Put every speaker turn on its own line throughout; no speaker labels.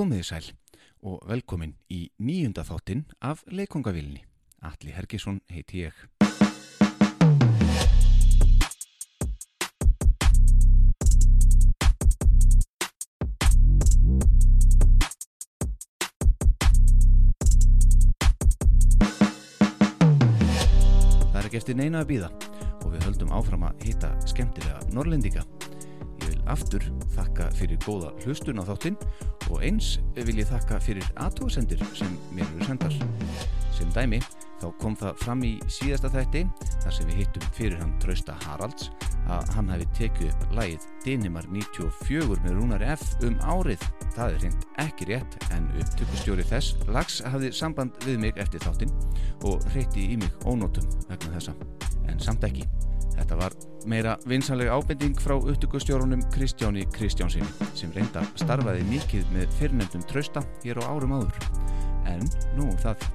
Komiði sæl og velkomin í nýjunda þáttinn af leikongavílinni. Alli Hergesson heiti ég. Það er ekki eftir neina að býða og við höldum áfram að hýta skemmtilega norrlendinga. Aftur þakka fyrir góða hlustun á þáttinn og eins vil ég þakka fyrir aðtóðsendir sem mér eru sendar. Sem dæmi þá kom það fram í síðasta þætti þar sem við hittum fyrir hann Trausta Haralds að hann hafi tekið upp lægið Dinimar 94 með Rúnar F um árið. Það er hreint ekki rétt en upptökustjóri þess lags hafði samband við mig eftir þáttinn og hreyti í mig ónótum vegna þessa. En samt ekki. Þetta var meira vinsanlega ábending frá upptökustjórunum Kristjáni Kristjánsinni sem reynda starfaði mikið með fyrrnefndum trösta hér á árum áður. En nú um það.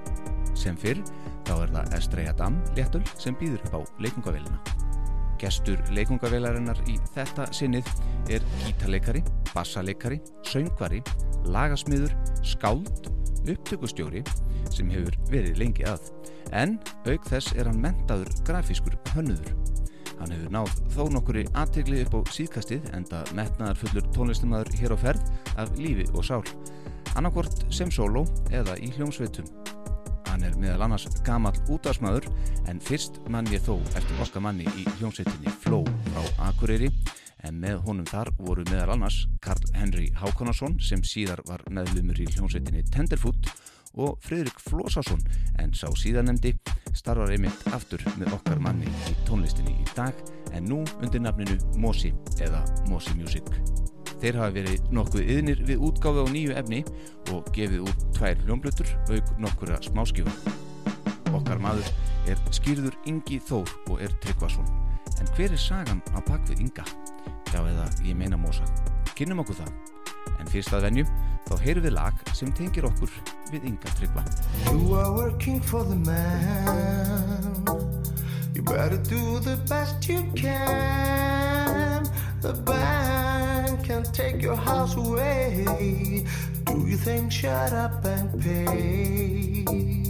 Sem fyrr þá er það Estreja Dam léttul sem býður upp á leikungavélina. Gestur leikungavelarinnar í þetta sinnið er gítarleikari, bassaleikari, söngvari, lagasmiður, skáld, upptökustjóri sem hefur verið lengi að. En auk þess er hann mentaður grafískur hönnuður. Hann hefur náð þó nokkuri aðtegli upp á síðkastið enda metnaðar fullur tónlistumæður hér á ferð af lífi og sál. Annarkvort sem sóló eða í hljómsveitum. Hann er meðal annars gamall útdagsmaður en fyrst mann ég þó eftir okkar manni í hljómsveitinni Flow frá Akureyri en með honum þar voru meðal annars Karl Henry Hákonarsson sem síðar var meðlumur í hljómsveitinni Tenderfoot og Fridrik Flósásson en sá síðanemdi starfar einmitt aftur með okkar manni í tónlistinni í dag en nú undir nafninu Mosi eða Mosi Music. Þeir hafa verið nokkuð yðnir við útgáfi á nýju efni og gefið út tvær hljómblutur auk nokkura smáskjöfa. Okkar maður er skýrður Ingi Þór og er Tryggvason. En hver er sagan á bakvið Inga? Já eða ég meina Mosa. Kynnum okkur það. En fyrst að venju þá heyrum við lag sem tengir okkur við Inga Tryggva.
You are working for the man. You better do the best you can. The bank can take your house away. Do you think shut up and pay?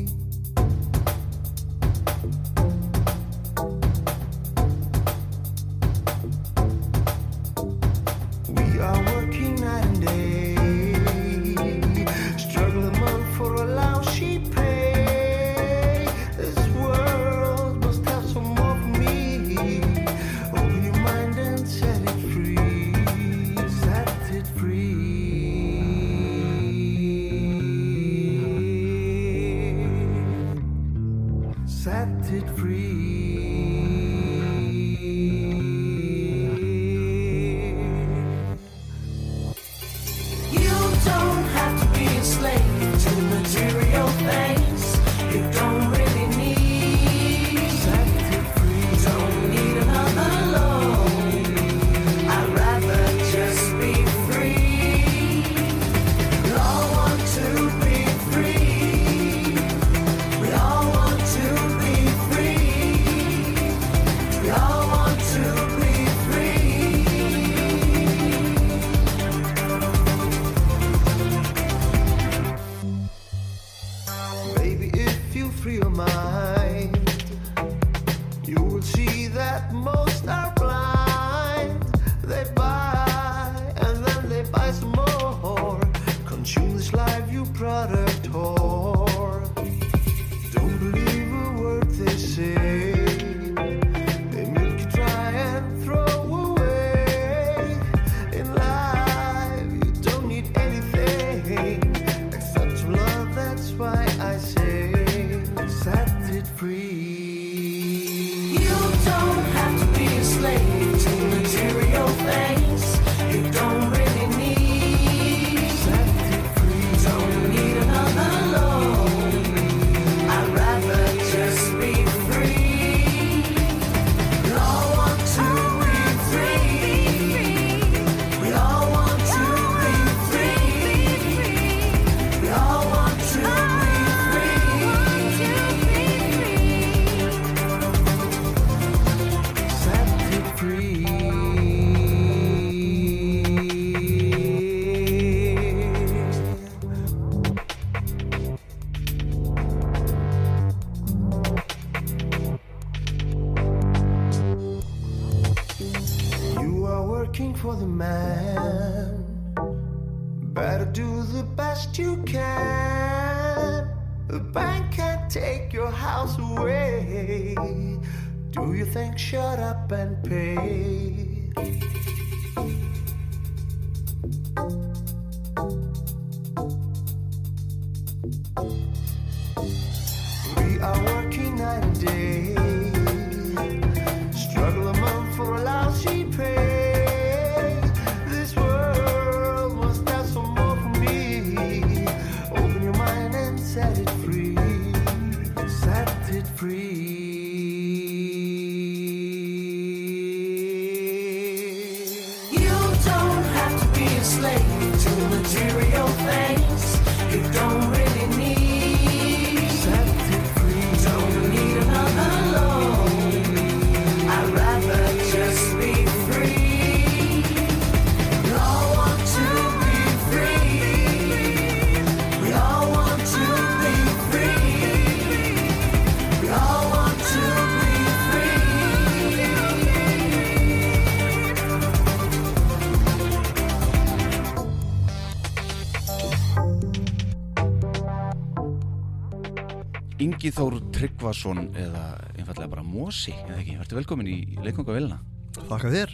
Tryggvason eða einfallega bara Mósi, eða ekki, verður velkomin í leikongavélina
Þakka þér.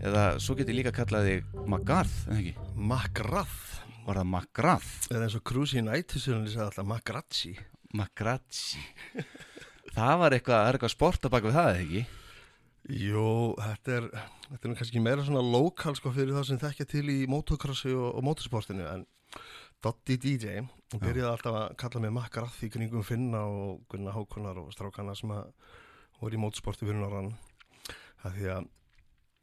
Eða svo geti líka kallað þig Magarth, eða ekki,
Magrath
var það Magrath
er eins og Cruise United sem hann sagði alltaf Magrazzi
Magrazzi það var eitthvað, er eitthvað sport að baka við það, eða ekki?
Jú, þetta er, þetta er kannski meira svona lokal sko fyrir það sem þekkja til í motocrossi og, og motorsportinu en Doddi DJ, hún byrjaði alltaf að kalla mig Magrath í kringum Finna og Gunnar Hákonar og strákana sem að voru í motorsporti fyrir norðan. Það því að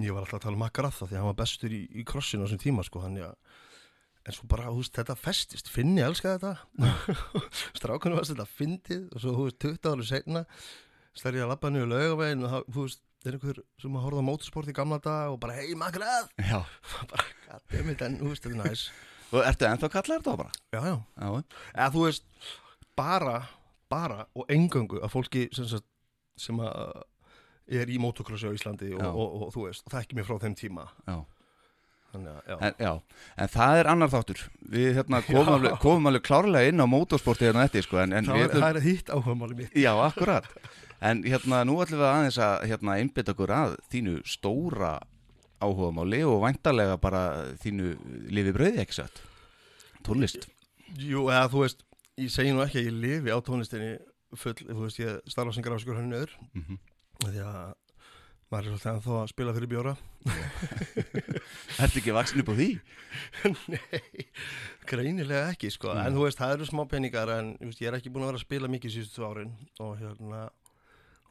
ég var alltaf að tala um Magrath því að hann var bestur í, í crossinu á þessum tíma sko, hann já En svo bara, þú veist, þetta festist, Finni elskaði þetta, strákunum varst þetta fyndið og svo, þú veist, 20 ára setna stærði ég að labba niður laugavegin og það, þú veist, það er einhver sem að horfa á motorsport í gamla dag og bara, hei, makrað,
Já,
bara, goddammit, en, þú veist, þetta er næs.
Og ertu ennþá að kalla þetta bara?
Já, já,
Já,
eða þú veist, bara, bara og engöngu að fólki sem, sagt, sem að er í motocrossi á Íslandi og,
Já.
og, og, þú veist, það ekki mér frá þeim tíma,
já
þannig já.
En, já, en það er annar þáttur Við hérna, komum, alveg, komum alveg klárlega inn á mótorsporti hérna eftir sko, en, en
Það
við
er, það er hitt áhugamáli mitt.
Já, akkurat En hérna, nú ætlum við aðeins að hérna, einbytta okkur að þínu stóra áhugamáli og væntalega bara þínu lifi brauði, ekki satt? Tónlist.
Jú, eða þú veist, ég segi nú ekki að ég lifi á tónlistinni full, þú veist, ég starfa sem grafiskur hann nöður,
mm
því að maður er svolítið ennþá að spila fyrir bjóra.
Ertu ekki vaksin upp á því?
Nei, greinilega ekki, sko,
Nei.
en þú veist, það eru smá peningar, en veist, ég er ekki búin að vera að spila mikið síðustu árin og hérna,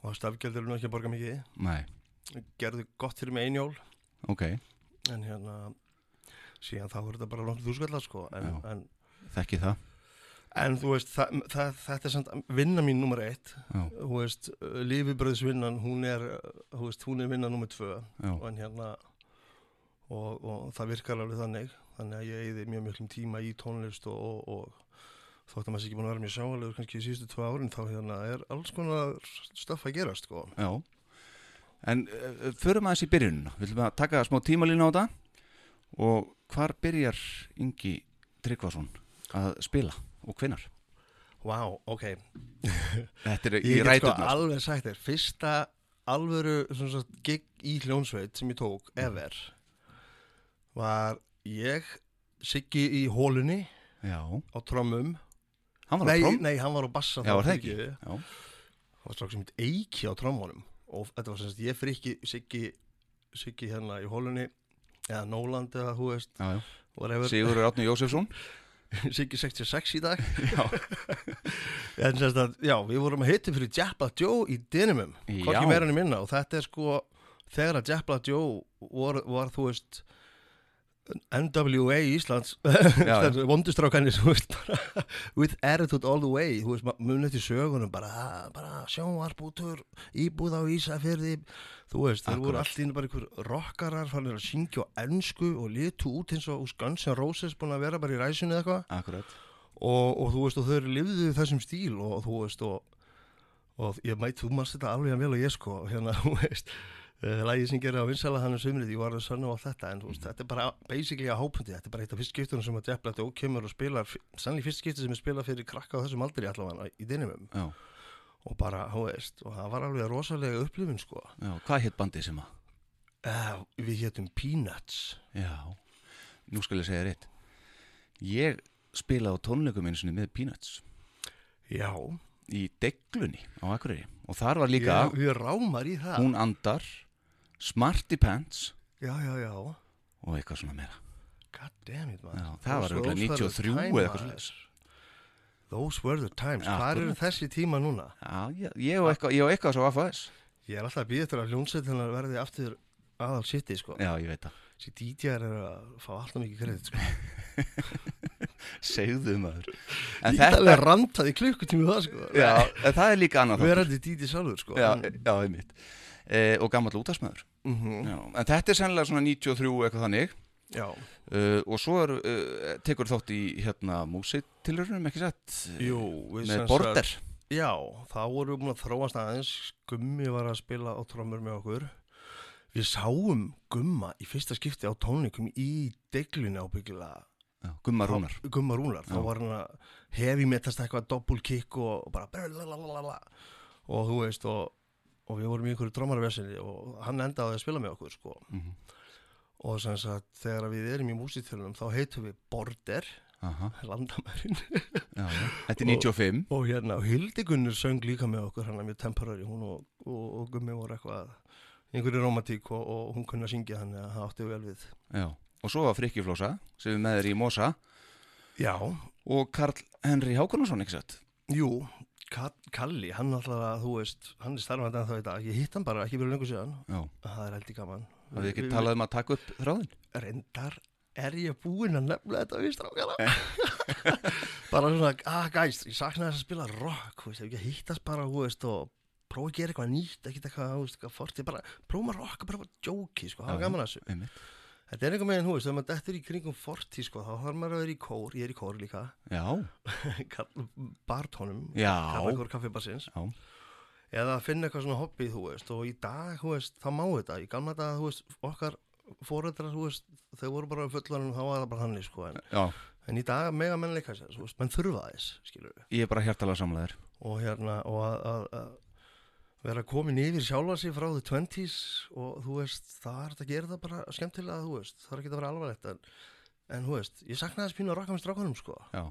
og stafgjaldur er nú ekki að borga mikið,
Nei,
gerðu gott fyrir mig einjól,
ok,
en hérna, síðan þá er þetta bara langt þúskalla, sko, en, en,
þekki það.
En þú veist, það, það, þetta er samt vinna mín nummer eitt, veist, lifibröðsvinnan, hún er, þú veist, hún er vinna nummer tvö. Og hérna og, og það virkar alveg þannig. Þannig að ég eyði mjög mjög tíma í tónlist og, og, og þótt að maður sé ekki búin að vera mjög sjáalegur kannski í síðustu tvö árin þá hérna er alls konar stöff að gerast sko.
já En uh, förum aðeins í byrjunina. Við ætlum að taka smá tímalínu á þetta. Og hvar byrjar Ingi Tryggvason að spila og hvenar?
Vá, ok.
Þetta er í
Ég get sko alveg sagt þér fyrsta alvöru sagt, gig í hljónsveit sem ég tók ever var ég Siggi í hólunni
Já,
á trommum.
Hann var á
nei,
trom
nei, hann var á bassa
Já, var það ekki? Já,
það var strax sem heit Eiki á trómmunum og þetta var sem sagt ég frikki Siggi, Siggi hérna í hólunni eða Nóland eða þú veist
já, já. Sigurður Átni Jósefsson.
Siggi 66 í dag.
Já,
en sem sagt já, við vorum að hitta fyrir Jabba Joe í Dinimum hvorki meira enn minna. Og þetta er sko þegar að Jabba Joe var, var þú veist NWA Íslands. Vondustrákanir with attitude all the way munið til sögunum bara, bara sjónvarpútur íbúð á Ísafjörði þú veist, þeir voru allt inn bara einhver rockarar fannir að syngja á ennsku og litu út eins og Guns N' Roses búin að vera bara í ræsunni eða eitthvað. Og, og þú veist, og þau lifðu þessum stíl og þú veist, og, og ég mæt, þú mannst þetta alveg að vel og ég sko, hérna, þú veist uh, lagið sem gerir á vinsala hann er sumrið, ég var að sanna á þetta en veist, þetta er bara basically að hápundi þetta er bara eitt af fyrst skiptunum sem að Blatt og kemur og spilar, sannlega fyrst skipti sem er spilað fyrir krakka á þessum aldri allavega í dinimum
Já,
og bara, þú veist, og það var alveg rosalega upplifun sko.
Já, hvað hétt bandið sem að?
uh, við hétum Peanuts.
Já, nú skal ég segja rétt Ég spilaði á tónleikum einu sinni með Peanuts.
Já,
í deglunni á Akureyri. Og þar var líka
það.
hún andar Smarty Pants
já, já, já,
og eitthvað svona meira
god damn it man
það var örugglega 93 eða eitthvað svoleiðis.
Those were the times, hvað eru þessi tíma núna?
Já, ég, ég og eitthvað, ég og eitthvað svo AFS
Ég er alltaf að býða eftir að hljómsveitina verði aftur aðal sitti sko.
Já, ég veit það
Þessi DJ-ar er að fá alltaf mikið kredit sko.
Segðu maður En
Ég get
þetta,
alveg rantað í klukkutími það sko.
já, það er líka annað þáttur.
Verandi DJ sjálfur sko.
Já, já, einmitt e, Og gammal útastmaður
Mhm.
já, En þetta er sennilega svona 93 eitthvað þannig. Uh, Og svo er, uh, tekur þátt í hérna músitilurunum, ekki sett
sem
Með border.
Já, þá vorum við búin að þróast aðeins. Gummi var að spila á trommur með okkur. Við sáum Gumma í fyrsta skipti á tónleikum í deglunni ábyggilega.
Já, Gumma Rúnar.
Gumma Rúnar, þá var hann að hefi metast eitthvað doppul kick og, bara og þú veist og, og við vorum í einhverju drömmarvesinni og hann endaði að spila með okkur sko.
Mhm.
og sem sagt þegar við erum í músitilunum þá heitum við Border landamærin.
Þetta er 95
og hérna og Hildigunnur söng líka með okkur hann er mjög temporary hún og, og, og Gummi voru eitthvað einhverju romantík og, og hún kunni að syngja þannig að það átti vel við
Já, og svo var Frikki Flósa sem er með þér í Mosa
Já,
og Karl Henry Hákonarsson, ekki sett?
jú Kalli, hann alltaf, þú veist hann er starfandi en þá í dag, ég hitt hann bara ekki verið lengur síðan,
Já,
það er heldur gaman.
Hafið þið ekki talað um að taka upp þráðin?
reyndar er ég búinn að nefna þetta við strákana. Bara svona, ah gæst ég saknaði þess að spila rock, þú veist, ef að hittast bara, þú veist, og prófa að gera eitthvað nýtt ekkert eitthvað, þú veist, eitthvað fort, ég bara prófa að rocka, bara bara jóki, sko,
Já,
hafa gaman að þessu. Þetta er einhver meginn, þú veist, þegar maður dettur í kringum forti, sko, þá þarf maður að vera í kór ég er í kór líka,
Já,
bartónum
Já.
kaffikór kaffibassins
já,
eða finna eitthvað svona hobby, þú veist og í dag, þú veist, það má þetta. Í gamla dag, þú veist, okkar fóreldrar, þú veist, þau voru bara fullanum þá var það bara þannig, sko, en,
já,
en í dag mega menn leika sér, þú veist, menn þurfa þess skilur við,
ég er bara hjartalega samlegaður
og hérna og að, að, að vera komin yfir sjálfa sig frá the 20s og þú veist, það er að gera það bara skemmtilega, þú veist, það er ekki að vera alvarlegt en, en þú veist, ég saknaði þess pínu að rakka með strákunum, sko.
Já,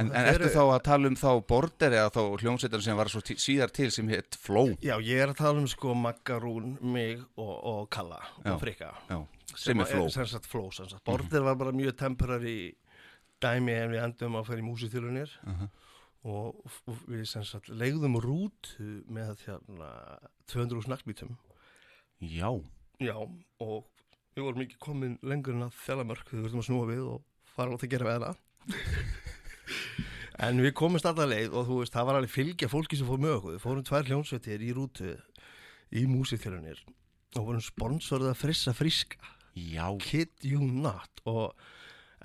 en, en ertu þá að tala um þá border eða þá hljómsveitar sem var svo síðar til sem hétt Flow?
Já, ég er að tala um sko Maggarún, mig og, og Kalla
Já.
og Frikka.
Já, sem er Flow.
sem sagt flow, sem sagt. Border var bara mjög temporary dæmi en við endum að fara í músitilunir
Aha.
og, og við sagt legðum rútu með hérna 200 snakkbítum
Já,
Já, og við vorum ekki komin lengur en að þellamörk við verðum að snúa við og fara átt að gera hana. En við komumst alltaf leið og þú veist, það var alveg fylgja fólki sem fór með okkur, við fórum tvær hljónsveitir í rútu í músitilunir og vorum sponsorið að frissa friska.
Já,
kid you not. Og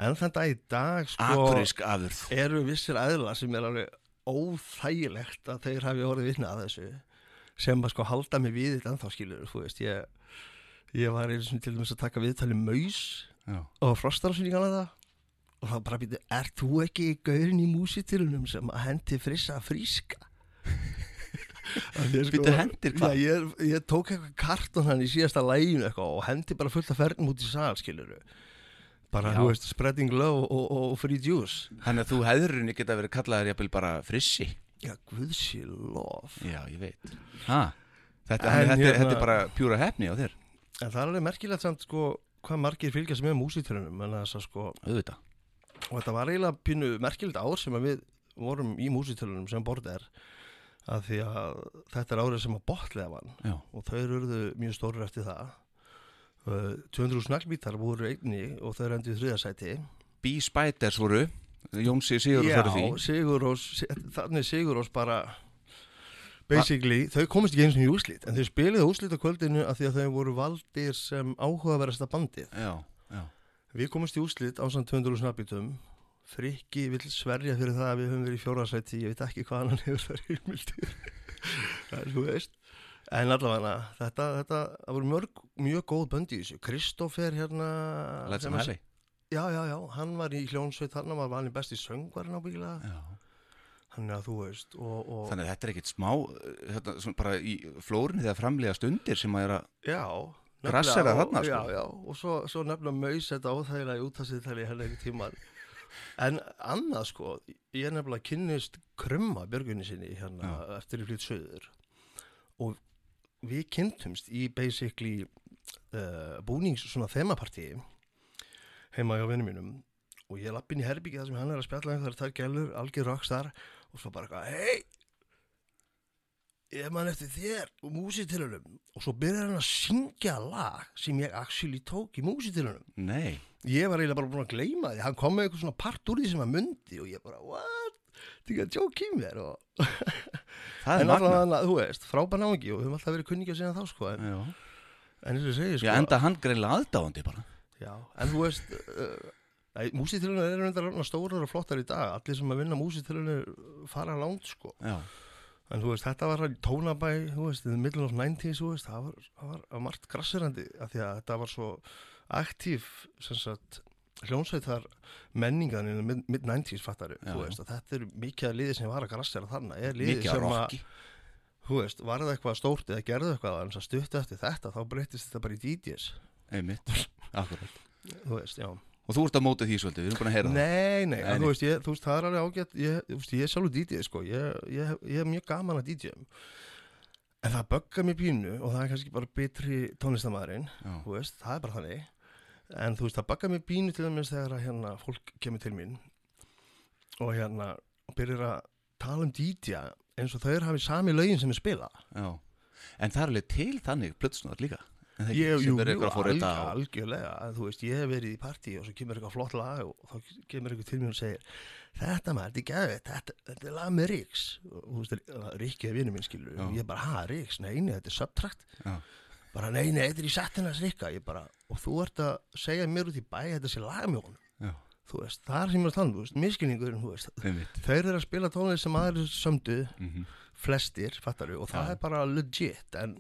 en þetta í dag sko eru vissir aðla sem er alveg óþægilegt að þeir hafi orðið vinna að þessu sem að sko halda mig við þetta ennþá skilur þú veist, ég, ég var eins og til dæmis að taka viðtali maus
Já,
og frostarásinn í Kanada og þá bara býtu, er þú ekki gaurin í músitilunum sem að hendi frissa fríska?
Bíddu, hendir hvað?
Ég, ég tók eitthvað karton hann í síðasta læginu og hendi bara fullt af fernum út í sal, skilur bara,
Já.
þú veist, spreading love og, og, og free juice.
Þannig að þú hefðurinni geta verið kallaður jafnvel bara frissi.
Já, guðsí lof.
Já, ég veit. Ha, þetta,
En
þetta,
hérna-
þetta er bara pjúra hefni á þér.
En það er alveg merkilegt samt sko hvað margir fylgjast með músitilunum en þess að sko,
Auðvitað.
Og þetta var eiginlega pínu merkilegt ár sem að við vorum í músitilunum sem bord er að því að þetta er árið sem að botlega vann.
Já,
og þau eruðu mjög stórir eftir það 200 snaglbítar voru einni og þau rendu í þriðasæti
B-Spiders voru. Jónsi Sigur
Já,
fyrir því.
Sigurós þannig Sigurós bara basically, þau komist ekki eins og í úslit en þau spiliðu úslit á kvöldinu af því að þau voru valdir sem áhugaverðasta bandið.
Já, já,
Við komumst í úslit á samt 200 snabbítum Frikki vill sverja fyrir það að við höfum verið í fjórðarsæti ég veit ekki hvað hann hefur það heimildir en þú veist En allavega, þetta, þetta, það voru mörg, mjög góð bönd í þessu. Kristoffer hérna...
Læt sem
sem að-
hæli
Já, já, já, hann var í hljónsveit, hann var valin besti söngvarinn ábyggilega.
Já.
Þannig að þú veist, og... og
Þannig að þetta er ekkit smá þetta, svona bara í flórunni þegar framlega stundir sem að er að
Já,
Grassera þarna, sko.
Já, já, og svo, svo nefnilega maus þetta óþægilega í útastýðtæli henni ekki tíman. En annað sko, ég er nefnilega kynnist krumma björgunni sinni hérna eftir í flytt söður og við kynntumst í basically uh, búnings svona þemapartíi heima hjá vinnum mínum. Og ég lapp inn í herbyggi þar sem hann er að spjalla einhverjar tvær gælur, algjör rockstar og svo bara eitthvað, hei ég man eftir þér og músitilunum og svo byrjar hann að syngja lag sem ég actually tók í músitilunum
Nei,
ég var eiginlega bara búin að gleyma því. Hann kom með eitthvað svona part úr því sem að mundi og ég bara, what? Þetta er ekki að jók í mér og
það er
allavega, þú veist, frábæn áhengi og við höfum alltaf verið kunningja síðan þá sko en,
Já,
en eins og segi sko
Já enda hann greinlega aðdáandi bara.
Já, en þú veist uh, músitilunum eru reyndar stórar og flottar í dag. Allir sem að vinna músitilunum fara langt sko.
Já,
En þú veist, þetta var tónabæ, þú veist, in the middle of 90s, þú veist, það var, var, margt grassirandi af því að þetta var svo aktíf, sem sagt, hljónsveitar menningan mid- mid-90s, fattaru, þetta er mikið að liði sem var að grassera þannig, er liði sem að, veist, var það eitthvað stórt eða gerðu eitthvað, en stuttu eftir þetta, þá breytist þetta bara í DJs,
Einmitt, akkurat
þú veist, já.
Og þú ert að móta því svolítið, við erum búin að heyra
Nei, nei,
Nei, nei.
þú veist, ég, þú veist, það er alveg ágætt, ég, ég er sjálfur DJ, sko, ég, ég, ég er mjög gaman að DJ-um, en það böggar mér pínu og það er kannski bara betri tónlistamæðurinn,
það
það er bara þannig, en þú veist, það böggar mér pínu til dæmis þegar að hérna fólk kemur til mín og hérna byrjar að tala um DJ eins og þau hafi sami lögin sem ég spila.
já. En það er alveg til þannig plötsnúðar líka.
Ég,
sem
jú,
er
jú,
að
alg, algjörlega, en þú veist, ég hef verið í partí og svo kemur eitthvað flott lag og þá kemur eitthvað til mér og segir þetta maður, þetta er gæðið, þetta, þetta er lag með Ríks og þú veist, Ríkki er vinur minn skilur og ég bara, ha, Ríks, nei, nei, þetta er subtrakt
Já.
Bara, nei, nei, þetta er í sattinans Ríkka ég bara, og þú ert að segja mér út í bæ þetta sé lag með honum,
Já,
þú veist það er sem ég er að tala um, þú veist,
einmitt.
Þeir eru að spila tónlist sem aðrir sömdu
mm
flestir, fattaru, og það
Já.
er bara legit, en,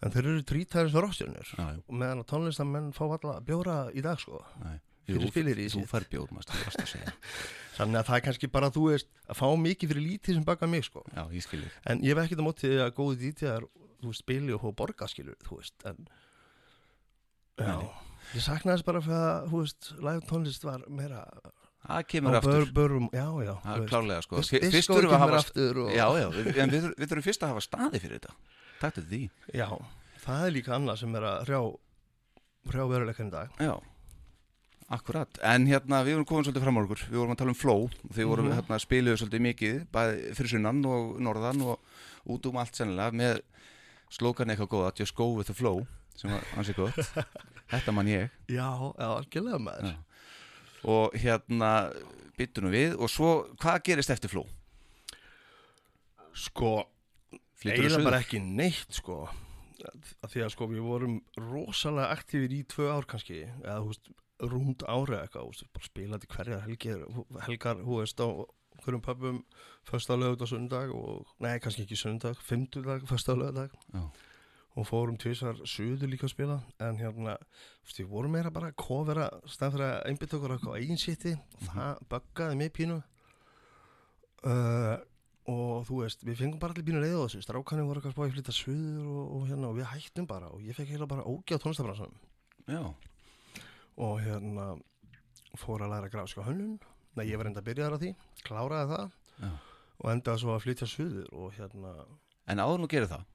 en þeir eru trítæðins og
já,
og meðan að tónlistamenn fá alla að bjóra í dag sko. Fyrir
Jú, Þú fær bjór,
þannig að það er kannski bara þú veist að fá mikið fyrir lítið sem baka mig sko.
Já, ég
en ég hef ekkert á móti að góði dítjar þú veist spili og borga skilur þú veist en já, ég saknaði þess bara fyrir að þú veist live tónlist var meira
Það kemur aftur.
bör, börum, já já
Það er klálega sko.
Dis-
Fyrst þurfum við að hafa
aftur og,
Já, já, við, en við, við þurfum fyrst að hafa staði fyrir þetta. Takk til því.
Já, það er líka annað sem er að hrjá hrjá veruleikann í dag.
Já, akkurat. En hérna, við vorum komin svolítið fram á okkur. Við vorum að tala um flow. Þið vorum
Mhm.
hérna spiluðu svolítið mikið Bæði fyrir sunnan og norðan og út um allt sennilega Með slókan eitthvað góða Just go with the flow Sem var ansið gott. Þetta man ég.
Já, algjörlega maður.
Já. Og hérna byttunum við Og svo, hvað gerist eftir flow?
sko eiginlega bara ekki neitt sko. Að því að sko við vorum rosalega aktífir í tvö ár kannski eða veist rúnd ári eða eitthvað veist, bara spilandi hverjar helgir helgar, veist á hverjum pöpum fösta lögut og sundag og, nei kannski ekki sundag, fymtudag fösta lögudag og fórum tvisar suður líka að spila en hérna, veist, við vorum meira bara að kofera, stæðan fyrir að einbytta okkur á eigin sýtti og það buggaði mig pínu. Uh, og þú veist, við fengum bara allir pínu leið á þessu strákanum voru spáði að flytta suður og, og hérna, og við hættum bara og ég fekk heila bara ógjá tónlistafransanum
Já,
og hérna fór að læra grafska hönnun nei, ég var enda að byrja þar á því, kláraði það
já.
og endaði svo að flytja suður og hérna,
En áður nú gerir það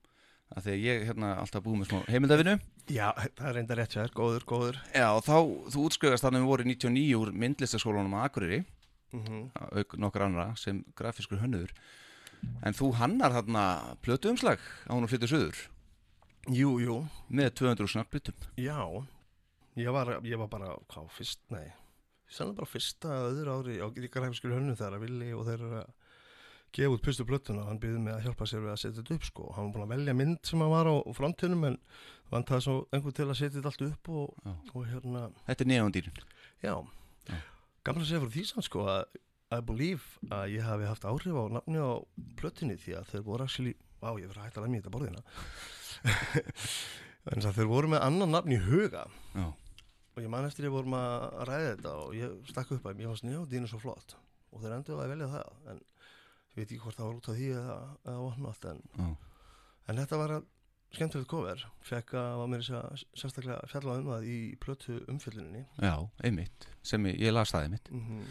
að Því að ég hérna alltaf búið með smá heimildafinu
já, það er enda rétt sér, góður, góður.
Já, og þá, þú útskrifast þannig við voru 99 úr myndlistaskólanum á Akureyri.
Mm
auk nokkur annara sem grafiskur hönnuður en þú hannar þarna plötu umslag á hún að flytja suður?
Jú, jú,
með 200 snabbbyttum
já. Ég var, ég var bara, hvað, fyrst, nei sannlega bara fyrsta eða öðru ári á gríkarhæfiskur hönnun þegar að villi og þeir eru að gefa út pistu plötuna og hann byggði mig að hjálpa sér við að setja þetta upp sko. hann var búin að velja mynd sem hann var á frontinum en hann taði svo einhver til að setja þetta allt upp og, og hérna
Þetta er neðandýrin
Já,
Já.
gamla að segja frá því samt sko að I believe að ég hafi haft áhrif á nafni á plötunni því að þeir voru actually, á ég verið að hætta að lemja þetta borðina. En þeir voru með annan nafn í huga.
Já,
og ég man eftir ég vorum að ræða þetta og ég stakk upp að mér fannst njóðdínu svo flott. Og þeir endur að velja það en ég veit ekki hvort það var út af því eða, eða vannmátt en,
já,
en þetta var að skemmtilegt cover. Fekk að var mér sérstaklega fjalla um það í plötu umfjölluninni
já, einmitt sem ég, ég las það einmitt.
Mm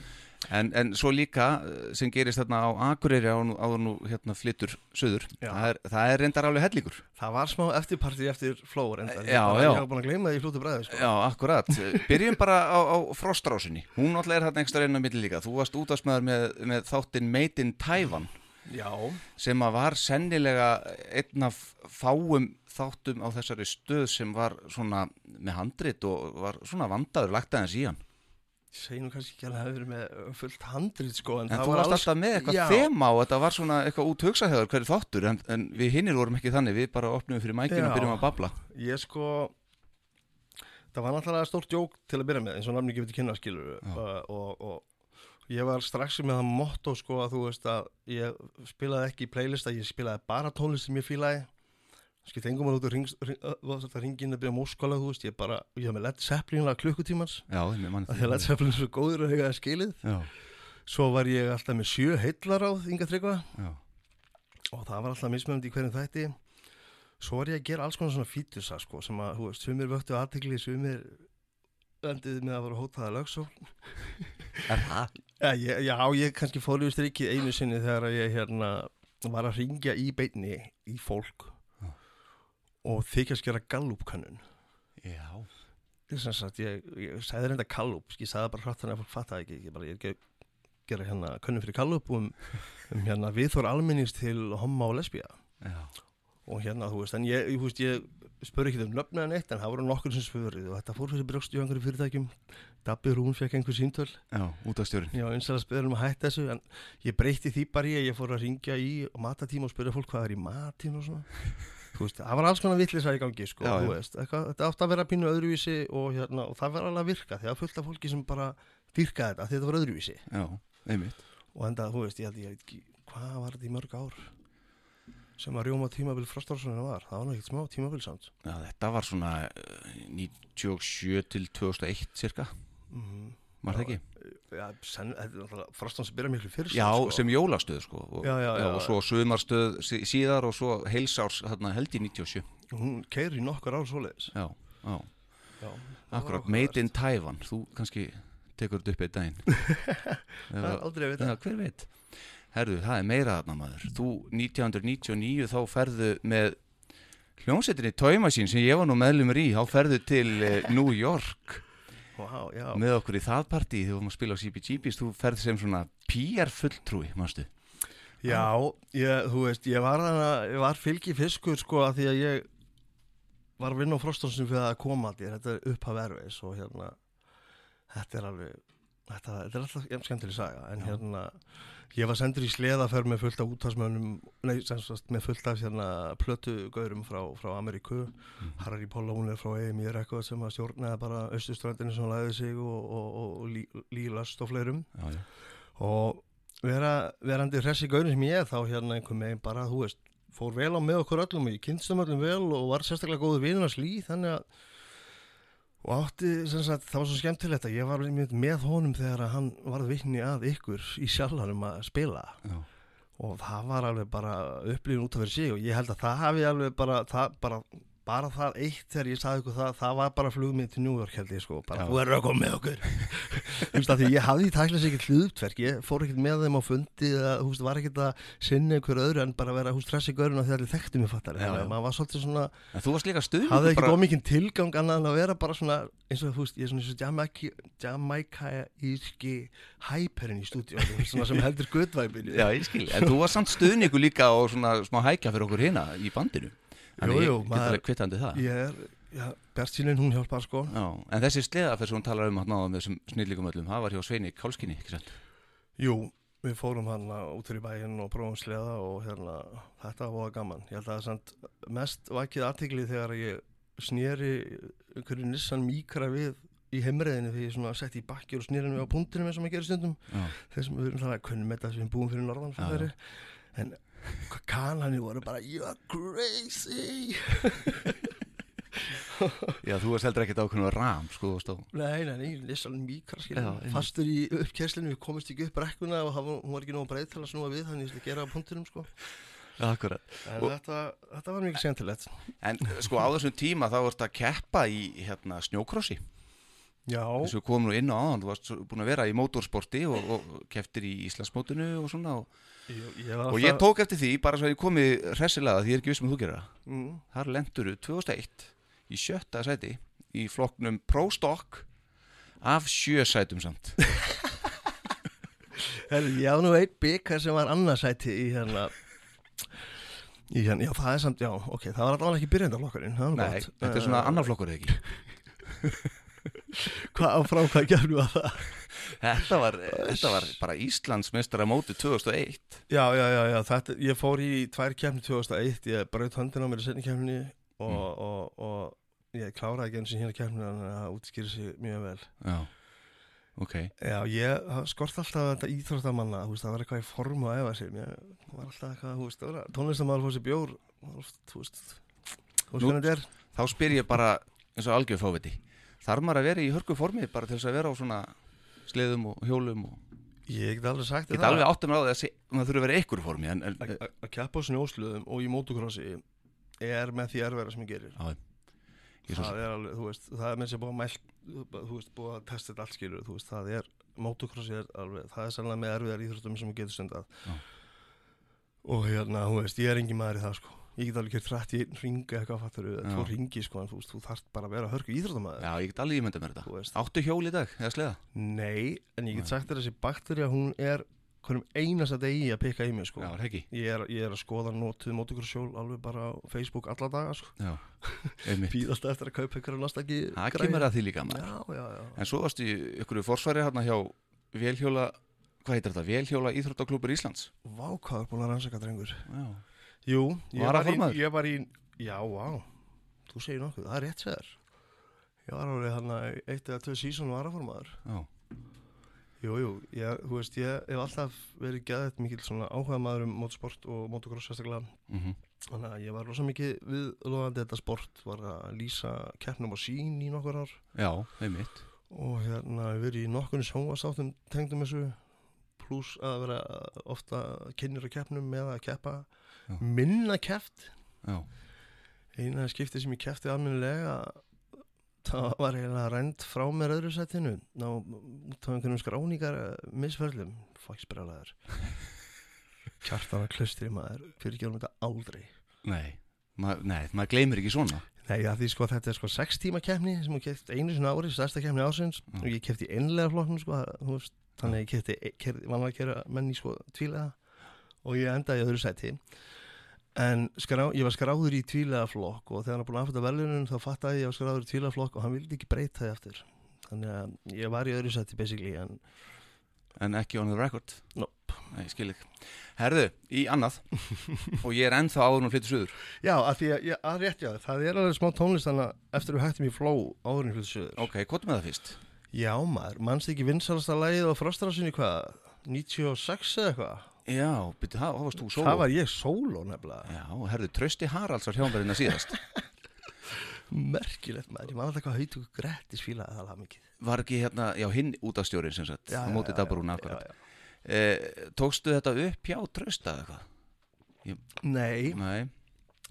en, en svo líka eh, sem gerist þarna á Akureyri áður nú hérna flyttur söður
Já.
það er, það er reyndar alveg hellingur
það var smá eftirparti eftir flóur en
Já,
ég, bara-
já.
ég hafa búin að gleyma því í flútu bræði sko.
Já, akkurat. Byrjum bara á, á frostrásinni. Hún alltaf er þarna ekstra inn á milli líka. Þú varst útastmaður með, með þáttinn Made in Taiwan
já,
sem að var sennilega einn af fáum þáttum á þessari stöð sem var svona með handrit og var svona vandaður lagt aðeins í hann.
Segi nú kannski ekki að hafa verið með fullt handrið sko en,
En
það var alls-
alltaf með eitthvað
Já.
þema og þetta var svona eitthvað út hugsaðhjöður hverju þáttur en, en við hinnir vorum ekki þannig, við bara opnum fyrir mækinu og byrjum að babla.
ég sko það var náttúrulega stórt jók til að byrja með eins og namni gefið til kynna skilur
Já.
uh, og, og ég var strax með það motto sko að þú veist að ég spilaði ekki í playlista, ég spilaði bara tónlist sem ég fílaði skipt engum að út úr ringin að byrja múskalega, þú veist, ég bara ég hef með Led Zeppelin að klukkutímans. Að Led Zeppelin er svo góður að hega það skilið.
Já,
svo var ég alltaf með sjö heillar á Inga Tryggva og það var alltaf mismönd í hverjum þætti. Svo var ég að gera alls konar svona fítusa sko, sem að, þú veist, sumir vöktu aðtegli sumir endið með að vera hótaða lögsól
er það?
já, ég, já, ég kannski fór yfir strikið einu sinni þegar ég hérna var að ringja í beinni í fólk. Og þykjast gera gallupkönnun?
Já,
ég, sagt, ég, ég sagði reynda kallup ég sagði bara hratt þannig að fólk fattaði ekki ég, bara, ég er gera hérna könnun fyrir kallup um, um hérna viðþór almennings til homma og lesbía.
Já,
og hérna, þú veist, en ég, ég, ég spur ekki um nöfna en eitt, en það voru nokkur sem spurði og þetta fór fyrir brjókst í einhverju fyrirtækjum. Dabbi Rún fekk einhver síntöl
já, út af stjórn.
já, eins og að spyrja um að hætta þessu en ég breytti því bara að ég fór að ringja í matatíma og spyrja fólk hvað er í matin og svona veist, það var alls konar vitlisar í gangi sko,
Já,
veist, eitthvað, þetta átti að vera pínu öðruvísi og, hérna, og það var alveg að virka því að fullt af fólki sem bara dyrka þetta því þetta var öðruvísi.
Já,
og enda, þú veist, ég held ég ekki hvað var þetta í mörg ár sem að rjóma tímabil frostarssonina var? Það var nú ekkert smá tímabil samt.
Já, þetta var svona uh, 97 til 2001 cirka,
mm
var það ekki?
ja, sen, þetta er náttúrulega frostan sem byrja miklu fyrst
Já,
sko.
sem jólastöð sko og,
Já, já, já.
og svo sumarstöð sí- síðar og svo heilsárs held í 97
hún keiri í nokkur ár svoleiðis.
Já, já,
Já,
akkurat Made in Taiwan, þú kannski tekur þetta upp eitt daginn.
Það er aldrei að vita.
Já, hver veit? Herðu, það er meira þarna maður. Þú 1999 þá ferðu með hljómsettinni Machine sem ég var nú meðlumur í. Þá ferðu til uh, New York
Já.
með okkur í það partí þegar við varum að spila á CBGB's þú ferð sem svona PR fulltrúi mástu
Já, ég, þú veist, ég var, var fylgi fiskur sko að því að ég var að vinna á frostónsum fyrir að koma að þér, þetta er upphaf erfis og hérna, þetta er alveg, þetta, þetta er alltaf jæm skemmtileg saga, en hérna, ég var sendur í sleðaferð með fullt af útvarsmönnum, nei, sem sagt, með fullt af hérna plötugaurum frá, frá Ameríku, Harry Pollónir frá EMI Records sem að stjórnaði bara austurströndinu sem læði sig og, og, og, og Lí, Lílast og fleirum.
Já, já,
og vera, verandi hressi gaurin sem ég þá hérna einhver megin bara, þú veist, fór vel á með okkur öllum og ég kynstum öllum vel og var sérstaklega góður vinnars lí þannig að og átti, sem sagt, það var svo skemmtilegt að ég var með honum þegar hann varð vitni að ykkur í sjálfanum að spila.
Já,
og það var alveg bara upplifin út af fyrir sig og ég held að það hafi alveg bara, það, bara, bara það eitt þegar ég sagði ykkur það, það var bara flugmið til New York held ég sko, bara þú er að koma með okkur. Þú veist að því ég hafði tækla sér ekkert hlutverk, ég fór ekkert með þeim á fundi eða þú veist, var ekkert að sinna einhver öðru en bara vera húst stressi gaurinn þegar þið þekktu mig fattar, þannig að maður var svolítið svona
en þú varst líka stuð
hafði ekki bara... mikið tilgang annað en að vera bara svona eins og þú veist, ég er svona Jamaica-íski hæperinn í stúdíu, svona sem heldur guttvæpinu
Já, ég skil, en þú varst samt stuðningu líka og svona smá hækja fyrir okkur hérna í bandinu Þannig
Jú,
ég
jú,
get alveg kvittandi það.
Ég er, já, Bjartsýnin hún hjálpar sko.
Já, en þessi sleðaferð sem hún talar um náða með þessum snillíkum öllum, það var hjá Sveini Kálskinni, ekki sant?
Jú, við fórum hann út fyrir bæinn og prófum sleða og hérna, þetta var gaman. Ég held að það er mest vakið aðtikli þegar ég sneri einhverju Nissan Micra við í heimreiðinu því ég svona sett í bakki og við á punktinum eins og maður gerir stundum. Þessum við erum þannig að kunnum þetta sem búum fyrir norðan en kanani voru bara you're crazy
Já, þú varst heldur ekkert ákveðinu ram, sko, þú veist á.
Nei, nei, nei, Micra
Já,
skilja
einmitt.
Fastur í uppkesslinu, við komist ekki upp brekkuna og hann, hún var ekki nóg breið til að snúa við Þannig ég ætla að gera á punktunum sko
akkurat. Og-
þetta, þetta var mikið skemmtilegt
En sko á þessum tíma þá varst að keppa í hérna snjókrossi.
Já,
Þess að við komum nú inn á áðan, þú varst búin að vera í mótorsporti og, og keftir í Íslandsmótinu og svona. Og,
ég,
og ég tók eftir því, bara svo að ég komi hressilega, því ég er ekki viss um að þú gera
mm,
Þar lenduru 2001 í sjötta sæti í flokknum Pro Stock af sjö sætum samt.
Herri, ég á nú einn byggar sem var annarsæti í hérna Í hérna, já það er samt, já, ok, það var allavega ekki byrjandaflokkurinn
Nei,
gott.
þetta er svona
Eh,
annar flokkur eða ekki.
Hvað á frá hvað gerðu að það?
Þetta var, þetta var bara Íslandsmeistara móti 2001.
Já, já, já, já, þetta, ég fór í tvær kemni 2001, ég braut höndin á mér í senni kemni og,
Mm.
og, og ég kláraði ekki eins og hérna kemni þannig að það útskýri sig mjög vel
Já, ok.
Já, ég skort alltaf þetta íþróttamanna, veist, það var eitthvað í form og efa sig, ég var alltaf eitthvað, þú veist, tónlistamæður fór sér bjór, þú veist, þú veist, hvernig þetta er?
Þá spyr ég bara eins og algjör fáviti. Þarf maður að vera í hörku formi bara til þess að vera á svona sleðum og hjólum og
Ég get alveg sagt
Ég
þér
get alveg áttum á að se- maður þurfi að vera í ykkur formi en, en,
að að keppa á snjósluðum og í mótokrossi er með því erfæra sem ég gerir.
Já, ég
það er alveg, þú veist, það er með sér búið að mælt þú veist, búið að testa þetta allt skilur þú veist, það er, motocrossi er alveg það er sannlega með erfiðar íþróttum sem ég getur stundað. Og hérna, þú veist, ég er engin maður í það sko ég get alveg kert rætt í einn ringa eitthvað fattur,
Já.
tvo ringi sko en þú þú þarft bara að vera hörku íþróttamæður
já, ég get alveg ímyndað mér þetta.
Þú
Áttu hjól í dag, eða sleða?
nei, en ég get sagt þér að þessi bakterja, hún er hverjum einasta degi að pikka í mig sko.
Já, er það ekki?
Ég er, ég er að skoða notuð motocross-hjól alveg bara á Facebook alla daga sko.
Já, einmitt.
Býðast eftir að kaupa ykkur að nastaki
Það kemur að því líka maður.
Já, já, já.
En svo varstu í ykkur forsværi hérna hjá Vélhjóla, hvað heitir þetta? Vélhjóla Íþróttaklúpur Íslands?
Vá, hvað er búin að rannsaka drengur.
Já,
Jú, ég var, í, ég var í Já, vá, þú segir nokkuð, það er rétt sér Ég var alveg hann að eitt eða tvö sísón varaformaður.
Já,
Jú, jú, ég, þú veist, ég hef alltaf verið geðið mikil svona áhuga maður um motorsport og motocross sérstaklega.
Mhm,
Þannig að ég var rosa mikið viðlóðandi þetta sport Var að lýsa keppnum á sín í nokkur ár.
Já, einmitt.
Og hérna verið í nokkunni sjónvastáttum tengdum þessu Plus að vera ofta kynir á keppnum með að keppa
Já.
Minna
Já,
eina skipti sem ég kefti almennilega það var eiginlega rænt frá mér öðru setinu ná, út af einhvernum skráningar eh, misferðlum, fæksbrjálæður kjartana klustri maður fyrir ekki þetta aldrei.
Nei Ma, Nei, maður gleymir ekki svona.
Nei, já, því sko þetta er sko sex tíma kefni sem ég kefti einu sinna ári, stærsta kefni ásins
Mm.
og ég kefti einlega flokknum sko, þannig að ég kefti, kefti vanlega að gera menni sko tvílega og ég endaði öðru seti en skrá, ég var skráður í tvílega flokk og þegar hann búin að afhætta velunum þá fattaði ég að ég var skráður í tvílega flokk og hann vildi ekki breyta því eftir þannig að ég var í öðru seti basically en
En ekki on the record
Nope.
Nei, skil ekki Herðu, í annað Og ég er ennþá áður og flyttu suður
já, að því að, ég, að rétt já, það er alveg smá tónlist þannig að eftir við hættum í flow áðurinn fyrir söður
Ok, hvað með það fyrst?
Já maður, mannst ekki vinsalasta lagið á Frostrasunni hvað? 96 eða eitthvað?
Já, byrju, það, varst þú sóló.
Það var ég sóló nefnilega.
Já, herðu, Trösti Haralds var hjámverðina síðast.
Merkilegt maður, ég man alltaf hvað hautu Grettis fílaði það lag mikið.
Var ekki hérna, já, hinn útastjórin sem sagt á móti Dabrún
já,
akkurat. eh, Tókstu þetta upp hjá Trösta eða eitthvað?
Nei,
Nei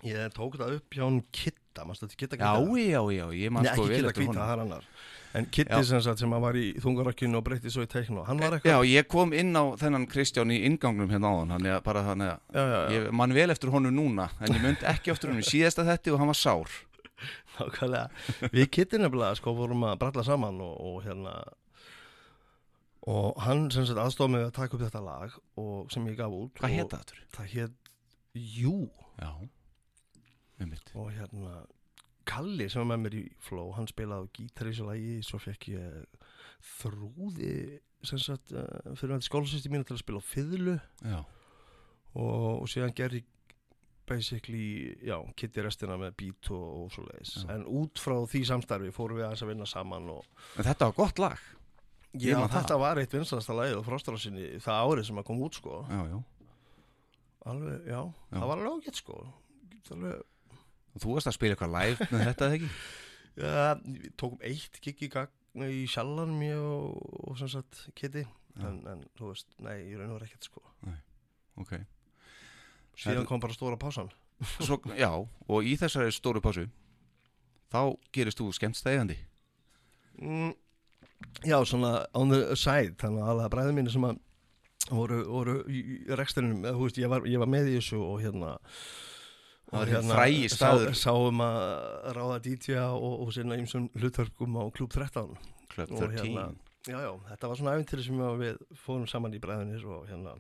ég tók það upp hjá hann Kitta, mannst þetta Kitta
Já,
Kitta?
já, já, ég
Nei,
sko
ekki
vel
Kitta
eftir
Kvíta,
honum
það er annar. En Kitti
Já.
sem sagt sem var í þungarakkinu og breytti svo í teikn og hann var
Já,
eitthvað.
ég kom inn á þennan Kristján í ingangnum hérna áðan Þannig að bara þannig að
Já, já, já,
Ég man vel eftir honum núna En ég myndi ekki eftir honum síðasta þetti og hann var sár
nákvæmlega. Við Kitti nefnilega sko vorum að bralla saman og, og hérna og hann sem sagt aðstof með að taka upp þetta lag og sem ég gaf út.
Hvað
og
það aftur?
Það hétt Jú
Já,
og hérna Kalli sem var með mér í flow hann spilaði á gítar í þessu lagi svo fekk ég þrúði sem sagt uh, fyrir að skólasýsti mínu til að spila á fiðlu. Og, og síðan gerði basically, já, Kitty restina með beat og, og svo leiðis. En út frá því samstarfi fórum við aðeins að vinna saman og
en þetta var gott lag.
Já,
man það.
þetta var eitt vinsalasta lagið og fróstarásinni það árið sem að kom út sko.
Já, já,
alveg, já,
Já.
það var alveg ágætt sko. Alveg,
þú varst að spila eitthvað live með þetta eða ekki?
já, tókum eitt gig í gang í sjallan mér og, og sem sagt Kitty en, en þú veist, nei, ég raun og var ekkert sko.
Ok.
Síðan kom bara stóra pásan.
Svo, Já, og í þessari stóru pásu þá gerist þú skemmtstæðandi.
Mm, já, svona on the side þannig að alveg bræðið mínu sem að voru, voru í eða, þú veist, ég, var, ég var með í þessu og hérna
Það var hinn frægi staður.
sá, sáum að ráða DJ og, og sinna ýmsum hlutverkum á Klub 13
Club
Og
13
hérna- Já, já, þetta var svona æfintýri sem við fórum saman í bræðinir og hérna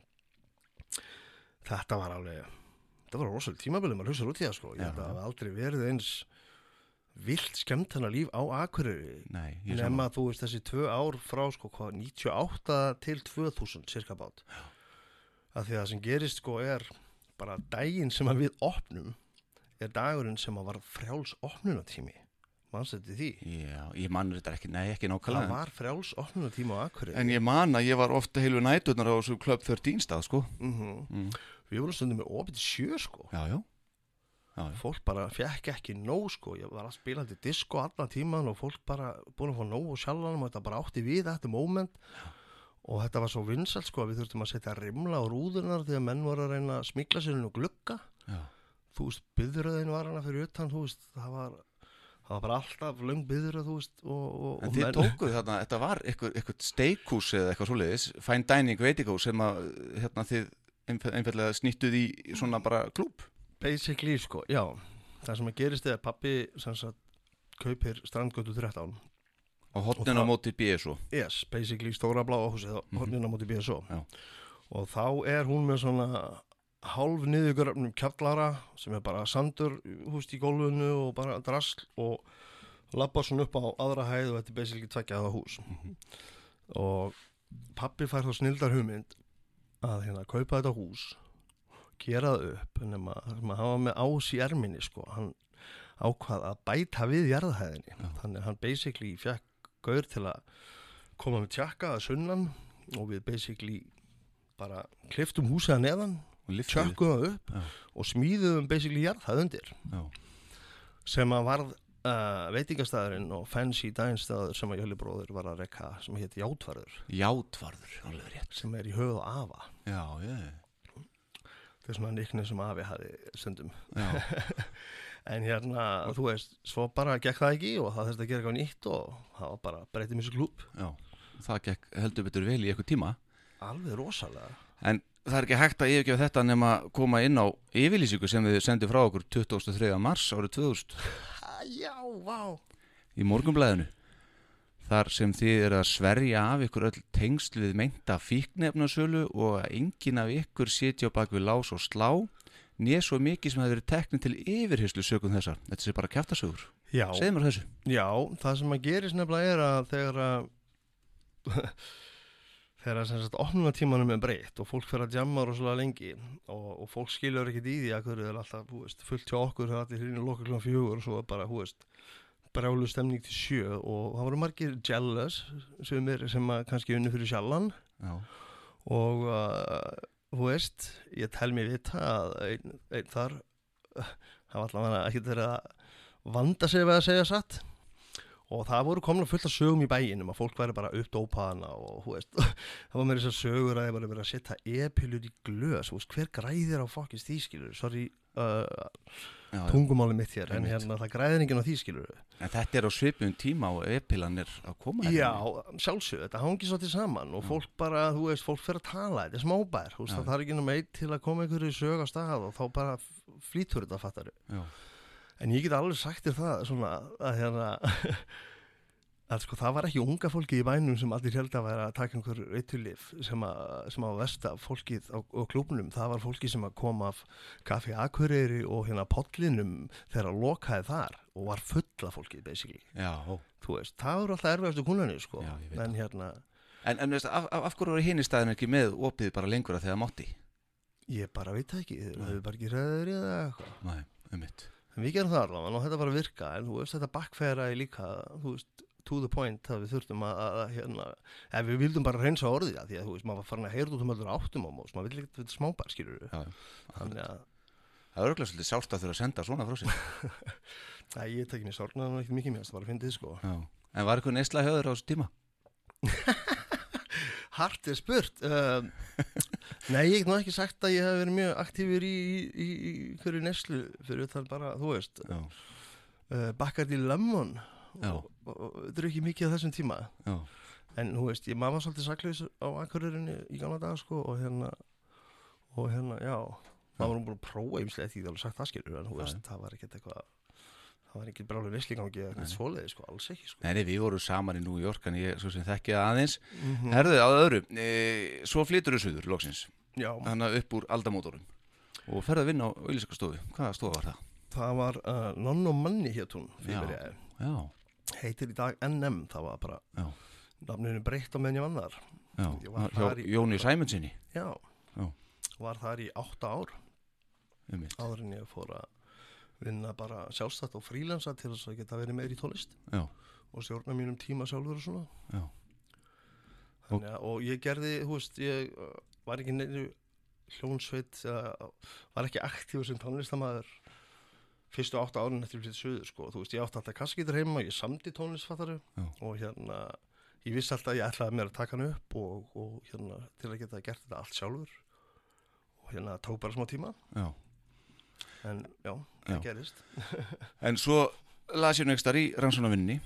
þetta var alveg þetta var rosalega tímabilið, maður hugsaður út í það sko. Ég held að það hafi aldrei verið eins vilt skemmt hennar líf á Akureyri nema þú veist þessi tvö ár frá sko hvað, 98 til 2000 cirka bát. Að því að það sem gerist sko er bara daginn sem við opnum er dagurinn sem að var frjáls opnunatími mannst þetta því?
Já, ég man þetta ekki, nei ekki
það
nákvæmlega
var frjáls opnunatími á Akureyri.
En ég man að ég var ofta heilu næturnar á þessu Club 13 stað, sko.
Mhm.
mm.
Við vorum stundum með opið sjö sko.
Já, já. Já.
Fólk bara fekk ekki nóg sko. Ég var að spila til disco allan tíman og fólk bara búin að fá nóg og sjálfanum og þetta bara átti við þetta moment. Og þetta var svo vinsalt sko að við þurftum að setja rimla á rúðunar þegar menn voru að reyna að smikla sér og glugga.
Já.
Þú veist, byðröðin var hana fyrir utan þú veist, það var það var bara alltaf löng byðröð þú veist og, og,
En
og
þið tókuð þarna, þetta var eitthvað, steakhús eða eitthvað svoleiðis, fine dining veitingahús sem að hérna þið einf- einfallega snýttuð í svona bara klúb.
basically sko, já það sem að gerist er að pappi sem sagt kaupir strandgötu 13
Á hotnin á
það-
móti BSO.
Yes, basically stóra bláa húsið á
Mhm.
hornina móti BSO
Já.
og þá er hún með svona hálf niðurgröfnum kjallara sem er bara sandur húst í gólfinu og bara drasl og labbar svona upp á aðra hæð og þetta er basically tveggjaða hús
Mhm.
og pappi fær þá snildar hugmynd að hérna kaupa þetta hús gera það upp nema að hafa með ás í erminni sko, hann ákvað að bæta við jarðhæðinni
Já.
þannig hann basically fekk gaur til að koma með tjakka að sunnan og við basically bara kliftum húsið að neðan. Tjökkum það upp
Já.
og smíðum basically jarðhæð undir
Já.
sem að varð uh, veitingastæðurinn og fancy dænstæður sem að Jöli bróður var að rekka sem hétt Játvarður
Játvarður, alveg rétt.
sem er í höfuð og afa
Já, já,
það er svona niknið sem afi hafi stundum
já.
en hérna, þú veist, svo bara gekk það ekki og það þurfti að gera eitthvað nýtt og það var bara breytið mér svo klúb
já. Það gekk heldur betur vel í eitthvað tíma.
alveg rosalega
En það er ekki hægt að yfirgefa þetta nema koma inn á yfirlýsingu sem við sendum frá okkur 23. mars árið 2000
ah, já, vá
í morgunblæðinu. Þar sem þið er að sverja af ykkur öll tengsl við meinta fíknefnasölu og að enginn af ykkur sitja bak við lás og slá nýð svo mikið sem hefur verið teknið til yfirheyslu sögum þessar. Þetta sé bara kjaftasögur.
já,
Segð mér þessu.
já, það sem að gerist nefnilega er að þegar að þegar sem sagt opnunatímanum er breytt og fólk fyrir að jamma rosalega lengi og, og fólk skilur ekkit í því að hverju er alltaf veist, fullt hjá okkur þegar allir hérna lokar klokkan fjögur og svo er bara veist, brjálu stemning til sjö og það voru margir jealous sem, er, sem að kannski unni fyrir sjallan
Já.
og uh, þú veist, ég tel mér vita að einn ein þar uh, hafa allavega ekki að vanda sig við að segja satt og það voru komin fullt af sögum í bæinum að fólk væri bara uppdópaðana og veist, það var með þessar sögur að það var verið að setja e-pilur í veist, hver græðir á fokkins því skilur sorry, uh, tungumáli mitt hér en hérna það græðir enginn á því skilur
En þetta er á svipum tíma og epilan er að koma. hérna.
Já, sjálfsög, þetta hangi svolítið saman og fólk bara, þú veist, fólk fyrir að tala þetta er smábær, veist, það þarf ekki náma eitt til að koma einhverju sög á stað og þá bara flýtur þetta, en ég get alveg sagt þér það svona, að hérna að sko, það var ekki unga fólki í bænum sem allir held að vera að taka einhver reytulif sem að, sem að versta fólkið á, á klúbnum, það var fólki sem að koma af kaffi Akureyri og hérna pollinum þegar að lokaði þar og var fulla fólkið, basically
Já.
þú veist, það eru alltaf erfiðastu kúnani sko.
Já,
en hérna,
En, en veist, af, af, af hverju voru hinn í staðin ekki með opið bara lengur að þegar mátti?
ég bara veit ekki
Nei.
hefur bara ekki ræður í eða eitthvað
Nei, um mitt.
en við gerum það allavega og þetta bara virka en þú veist, þetta bakkfæraði líka þú veist, to the point að við þurftum að, að, að hérna, ef við vildum bara reynsa orðið það því að þú veist, maður var farin að heyra út um öllur áttum á mós, maður vill ekki þetta smábar, skilur við þannig að,
það er örgulega svolítið sárt að þurfa að senda svona frá sér
að ég tekið mér sorgnaði nú ekkert mikið mér, það var að fyndið sko
Já. En var eitthvað neysla höður á þessu tíma?
Hart er spurt uh, Nei, ég hef nú ekki sagt að ég hef verið mjög aktífur í, í, í, í hverju neslu fyrir það bara, þú veist uh, Bacardi Lemon
Já.
Og, og, og þetta er ekki mikið á þessum tíma.
Já,
en þú veist, ég maður var svolítið saklaus á akkuririnni í gamla dag sko og hérna og hérna, já, maður var búin að prófa ymslega því það alveg sagt það skilur en þú veist, það var ekkert eitthvað það var ekki brálega neslingangi eða eitthvað svoleiði sko, alls ekki sko.
Nei, við vorum saman í New York en ég svo sem þekki það aðeins.
Mm
Herðu, á öðru, e, svo flytur þú suður, loksins. Að upp úr aldamótorum Og ferðu að vinna á auðlýsingastofu Hvaða stofa var það?
það var uh, Nonn og Manni hétt hún
Já.
fyrir ég
Já,
heitir í dag NM, það var bara
Já.
nafninu breytt á meðan ég vann þar. Í-
Jóni Sæmundsinni
Já,
Já.
var þar í átta ár.
Um
áður en ég fór að vinna bara sjálfstætt og frílensa til þess að geta verið meir í tónlist
Já,
og stjórna mínum tíma sjálfur og svona. Þannig að, og ég gerði, þú veist, ég uh, var ekki neinu hljónsveit, var ekki aktífur sem tónlistamæður fyrstu átta árin eftir fyrir söður, sko. Þú veist, ég átti alltaf kassagitur heima, ég samdi tónlistfattaru
Já.
og hérna, ég vissi alltaf að ég ætlaði mér að taka hann upp og, og hérna, til að geta gert þetta allt sjálfur og hérna, tók bara smá tíma,
já
en já,
Já.
það gerist.
En svo las ég nextar í rannsónavinninni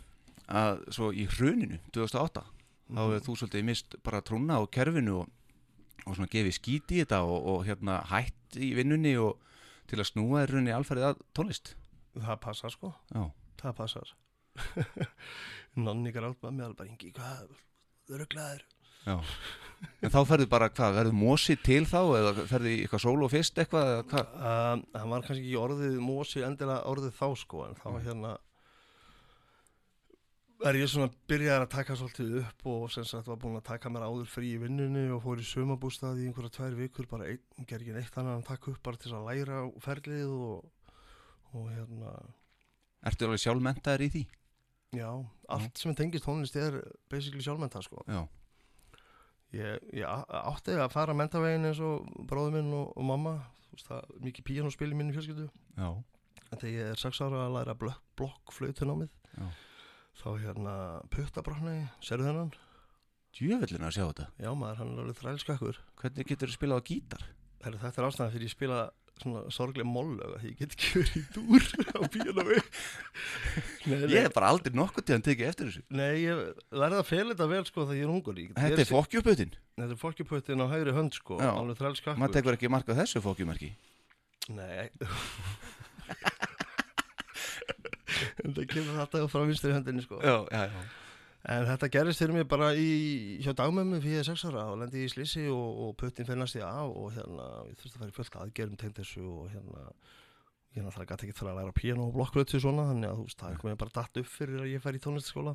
að svo í hruninu 2008 þá hefur þú svolítið mist bara trúna á kerfinu og, og svona gefið skíti í þetta og, og hérna hætt í vinnunni og til að snúa í rauninni alfærið að tónlist
Það passar, sko.
Já,
Það passar. Nonni grátt með bara, Ingi, hvað, þurruglaður?
já En þá ferðu bara, hvað, verður mosi til þá eða ferðu í eitthvað solo fyrst eitthvað eða hvað?
Um, hann var kannski ekki orðið Mósi endilega orðið þá sko en þá hérna er ég svona byrjaði að taka svolítið upp og sem sagt var búin að taka mér áður frí í vinnunni og fór í sumabústað í einhverja tvær vikur bara einn, ger ekki neitt annað en taka upp bara til að læra ferlið og, og hérna.
Ertu alveg sjálfmentaður í því?
já, allt sem tengist tónlist er basically sjálfmenta sko.
Já,
ég, ég átti að fara mentavegin eins og bróður minn og, og mamma þú veist það, mikið píanospil í minni fjölskyldu.
Já,
En þegar ég er sex ára að læra blokk, blokkflautunámið
Já.
Þá hérna puttabrotnaði, serðu þennan?
djöfellin að sjá þetta
Já maður, hann er alveg þrælskakkur.
Hvernig getur þú spilað á gítar?
Herru, þetta er ástæðan fyrir ég spila svona sorglega mollög að ég get ekki verið í dúr á nei,
Ég hef bara aldrei nokkuð til að tekið eftir þessu
nei, ég lærði að fela þetta vel sko þegar ég er ungur. Ég,
Þetta er fokkjupputin
Þetta er fokkjuputtin á hægri hönd sko, alveg þrælskakkur.
Maður tekur ekki marka þessu fokkjumerki
Nei það kemur þetta frá vinstri höndinni sko
Já, já, já
En þetta gerist fyrir mig bara í, hjá dagmömmu fyrir ég er sex ára og lendi í slísi og, og puttin finnast ég af og hérna, ég þurfti að fara í fullt aðgerum tegnd þessu og hérna, ég náttúrulega gæti ekki fara að læra piano og blokkflötu svona, þannig að þú veist, það komið bara datt upp fyrir að ég fær í tónlistaskóla.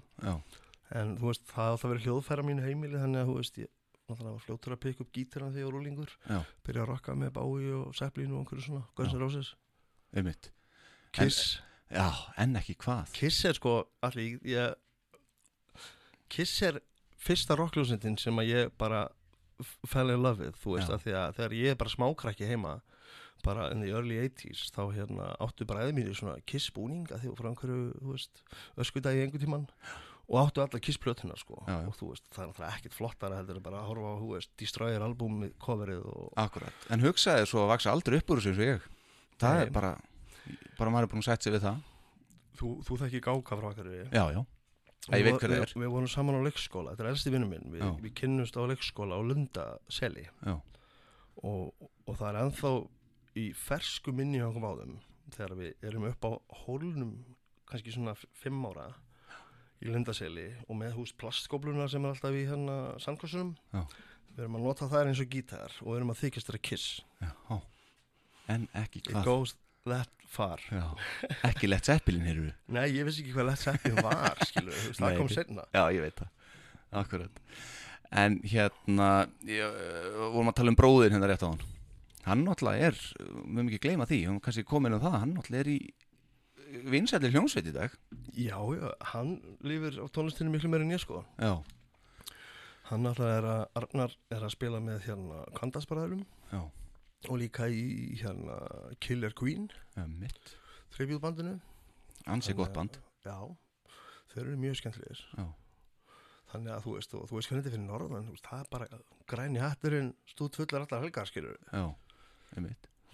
En þú veist, það átt að vera hljóðfæra mínu heimili, þannig að þú veist, ég náttúrulega var fljótur að pikka upp gítarna þegar ég var rúlingur,
já,
byrja að rocka með Bái og Zeppelin og einhverju svona, Guns. N' Roses.
einmitt
Kiss.
Já, en ekki hvað.
Kiss er sko allir ég, Kiss er fyrsta rockljósindin sem að ég bara fell in love with þú veist að að þegar ég er bara smákrakki heima bara in the early 80s þá hérna áttu bara eða mínir svona Kiss búning að því frá einhverju þú veist öskudagi einhver tíman og áttu alla Kiss plötuna sko.
Já, já.
og þú veist það er náttúrulega ekkert flottara heldur bara að horfa á þú veist Destroyer albúmið coverið og
Akkurat, en hugsaði svo að vaksa aldrei upp úr þessu eins og ég. Það
Nei.
er bara, bara maður er búin að setja sig við það.
Þú, þú þekki gáka frá hverju
Já, já, ég veit hver það er.
Við vorum saman á leikskóla, þetta er elsti vinnum minn. Við, við kynnumst á leikskóla á Lundaseli. Og, og það er ennþá í fersku minni hjá okkur báðum þegar við erum upp á hólnum kannski svona fimm ára í Lundaseli og með hús plastskópluna sem er alltaf í hérna sandkossunum. Við erum að nota þær eins og gítar og við erum að þykjast þeirra kiss.
Já. En ekki hvað
that far.
Já, ekki lett seppilin hér
Nei, ég vissi ekki hvað Led Zeppelin var skilur, það
Nei,
kom setna
Já, ég veit það. Akkurat. En hérna, ég, uh, vorum að tala um bróðin hérna rétt á hann Hann náttúrulega er, við höfum ekki gleyma því, hann kannski komin um það, hann náttúrulega er í, vinsætli hljónsveit í dag.
Já, já, hann lifir á tónlistinu miklu meira en ég sko.
Já,
Hann alltaf er að, Arnar er að spila með hérna Kandasbræðurum
já,
og líka í hérna Killer Queen,
já mitt.
Tributbandinu
Ansi gott band.
Já, þeir eru mjög skemmtilegir.
Já,
Þannig að þú veist, og þú veist hvernig þetta er fyrir norðan, veist, það er bara græni hatturinn stúd fullar allar helgar, skilur.
já,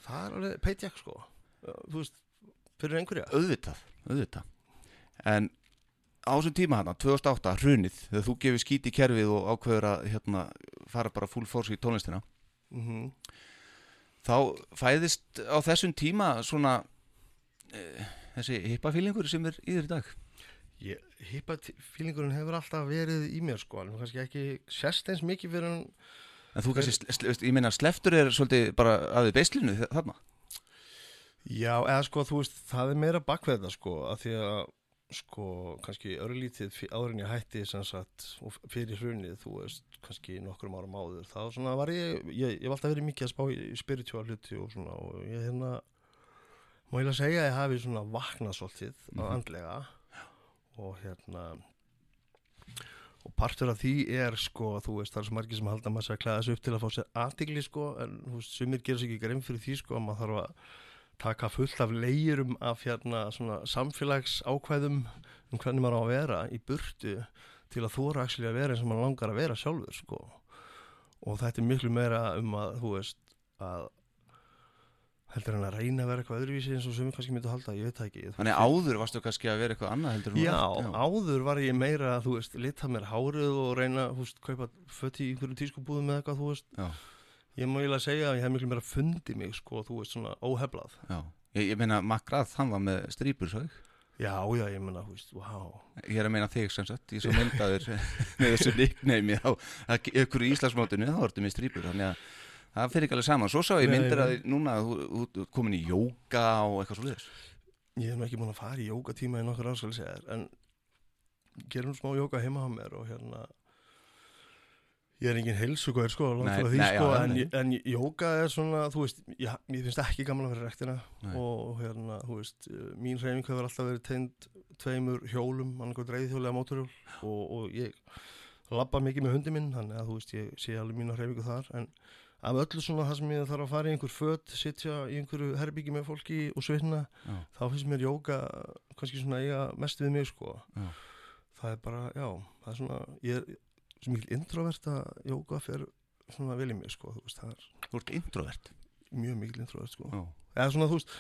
Það er alveg peitjak, sko. Þú veist, fyrir einhverja.
Auðvitað, auðvitað. En á þessum tíma hana, 2008, hrunið þegar þú gefur skít í kerfið og ákveður að hérna, fara bara full force í tónlistina.
Mm
þá fæðist á þessum tíma svona e, þessi hippafílingur sem er í þér í dag
hippafílingurinn hefur alltaf verið í mér, sko, en kannski ekki sérst eins mikið fyrir hann.
En þú kannski, ég meina sleftur er svolítið bara aðið beislinu þarna
Já, eða sko, þú veist, það er meira bakveð þetta, sko, að því að, sko, kannski örlítið fyr- áður en ég hætti, sagt, og fyrir hrunið, þú veist, kannski nokkrum árum áður, þá svona var ég, ég, ég var alltaf verið mikið að spá í spiritual hluti og svona, og ég hérna, má ég að segja að ég hafi svona vaknað svolítið
Mhm.
á andlega og hérna, og partur af því er, sko, þú veist, það er svo margir sem halda að maður sé að klæða sig upp til að fá sér aðtigli, sko, en, þú veist, sumir gerir sig ekki grein fyrir því, sko, að maður þarf að taka fullt af leirum af hérna svona samfélags ákvæðum um hvernig maður á að vera í burtu til að þóra að vera eins og maður langar að vera sjálfur sko. Og þetta er miklu meira um að þú veist að heldur en að reyna að vera eitthvað öðruvísi eins og sem kannski myndu halda, ég veit það ekki.
Þannig áður varstu kannski að vera eitthvað annað heldur þú
Já,
ert.
áður var ég meira að þú veist, lita mér hárið og reyna, þú veist, kaupa fött í einhverju tískubúðum eða eitthvað, þú veist.
Já,
ég má eiginlega segja að ég hef miklu meira fundið mig, sko, þú veist, svona óheflað.
Já. Ég, ég meina Makrað, hann var með strípur svo
Já, já, ég menna, þú veist, wow
Ég er að meina þig sem sagt, ég svo myndaður með þessu nickname á ykkur í Íslandsmótinu, þá ertu með strípur þannig að það fyrir ekki alveg saman. Svo sá ég myndir að núna þú þú- komin í jóka og eitthvað svo liðis
Ég hef ekki búin að fara í jókatíma í nokkur ár ég er engin heilsugóður sko,
Nei,
því
nei,
sko,
já,
en, en jóka er svona, þú veist, ég, mér finnst ekki gaman að vera rektina og hérna, þú veist, mín reyning hefur alltaf verið tegnd tveimur hjólum, annarkoð dreifðhjóli eða mótorhjól og, og ég labba mikið með hundi minn, þannig að þú veist, ég sé alveg mína hreyfingu þar, en af öllu svona það sem ég þarf að fara í einhver föt, sitja í einhverju herbyggi með fólki og svitna,
Já,
þá finnst mér jóka kannski svona eiga mest við mig sko.
Já.
það er bara, já, það er svona ég er svo mikil introvert að jóka fer svona vel í mig sko þú veist, það er
Þú ert introvert?
mjög mikil introvert sko.
Já,
eða svona, þú veist,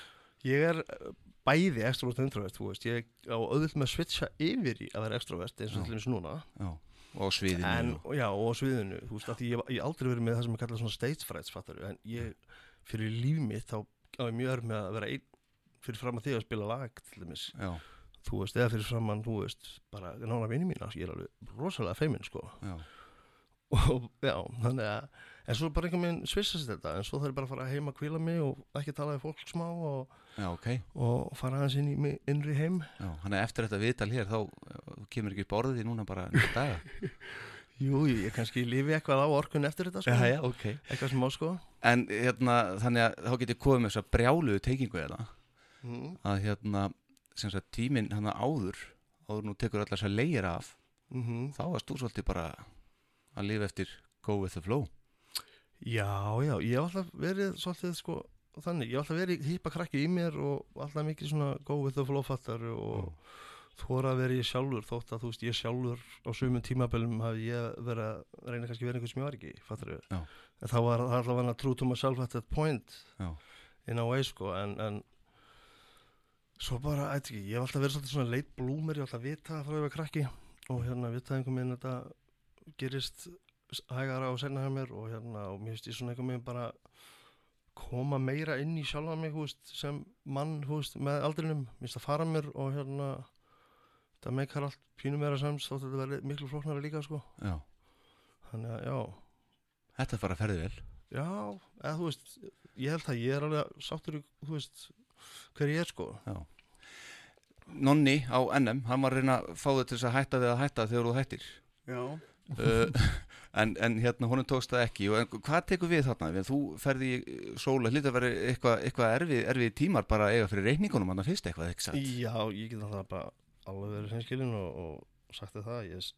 ég er eh, bæði extrovert og introvert, þú veist ég á auðvitað með að switcha yfir í að vera extrovert eins og
Já.
til dæmis núna.
Já. Og á sviðinu
en,
og,
já, og á sviðinu, þú veist, að ég hef aldrei verið með það sem ég kalla svona stage frights, fattar en ég, fyrir líf mitt, þá á ég mjög örf með að vera einn fyrir fram að því að spila lag, til dæmis.
Já,
þú veist, eða fyrir framann, þú veist, bara nána vini mína, ég er alveg rosalega feiminn, sko,
já,
og já, þannig að, en svo bara einhvern veginn svissast þetta, en svo þarf ég bara að fara heim að kvíla mig og ekki tala við fólk smá og,
já, ok.
og fara aðeins inn í innri heim.
Já, hann er eftir þetta viðtal hér þá uh, kemur ekki upp orðið í núna bara nýja daga?
Jú, ég kannski lifi eitthvað á orkun eftir þetta, sko,
Já, já, ok.
Eitthvað smá, sko.
En hérna, þannig að þá get ég komið með þess að brjáluðu teikingu hérna.
Mm.
að hérna, sagt tíminn hann áður áður nú tekur allar að leira af
Mm
þá varst þú svolítið bara að lifa eftir go with the flow.
Já, já, ég hef alltaf verið svolítið, sko, þannig, ég hef alltaf verið hýpa krakki í mér og alltaf mikið svona go with the flow fattar og þóra að vera ég sjálfur þótt að þú veist ég sjálfur á sumum tímabölum hafi ég verið að reyna kannski að vera einhver sem ég var ekki, fattar við en þá var það alltaf að true to myself at that point
Já.
in a way sko en, en svo bara, eitthvað ekki, ég hef alltaf verið svolítið svona leit blúmer, ég hef alltaf vitað frá því að vera krakki. Og hérna vitað einhvern veginn þetta gerist hægara og senna hjá mér og hérna og mér finnst ég svona einhvern veginn bara koma meira inn í sjálfa mig hú veist, sem mann hú veist, með aldrinum. Mér finnst að fara mér og hérna það meikar allt pínu meira sams þótt að þetta verði miklu flóknara líka sko.
Já,
þannig að já,
þetta fara að ferði vel.
Já, eða þú veist ég held að ég er alveg sáttur þú veist hver ég er sko.
Já. Nonni á NM, hann var að reyna að fá þau til að hætta við að hætta þegar þú hættir.
Já,
uh, en, en hérna honum tókst það ekki. Og en, hvað tekur við þarna? Þú ferði í sóla hlýtt að vera eitthvað eitthva erfið, erfið tímar bara að eiga fyrir reikningunum hann fyrst eitthvað, ekki satt?
Já, ég get það bara alveg verið hinskilin og, og sagt það, ég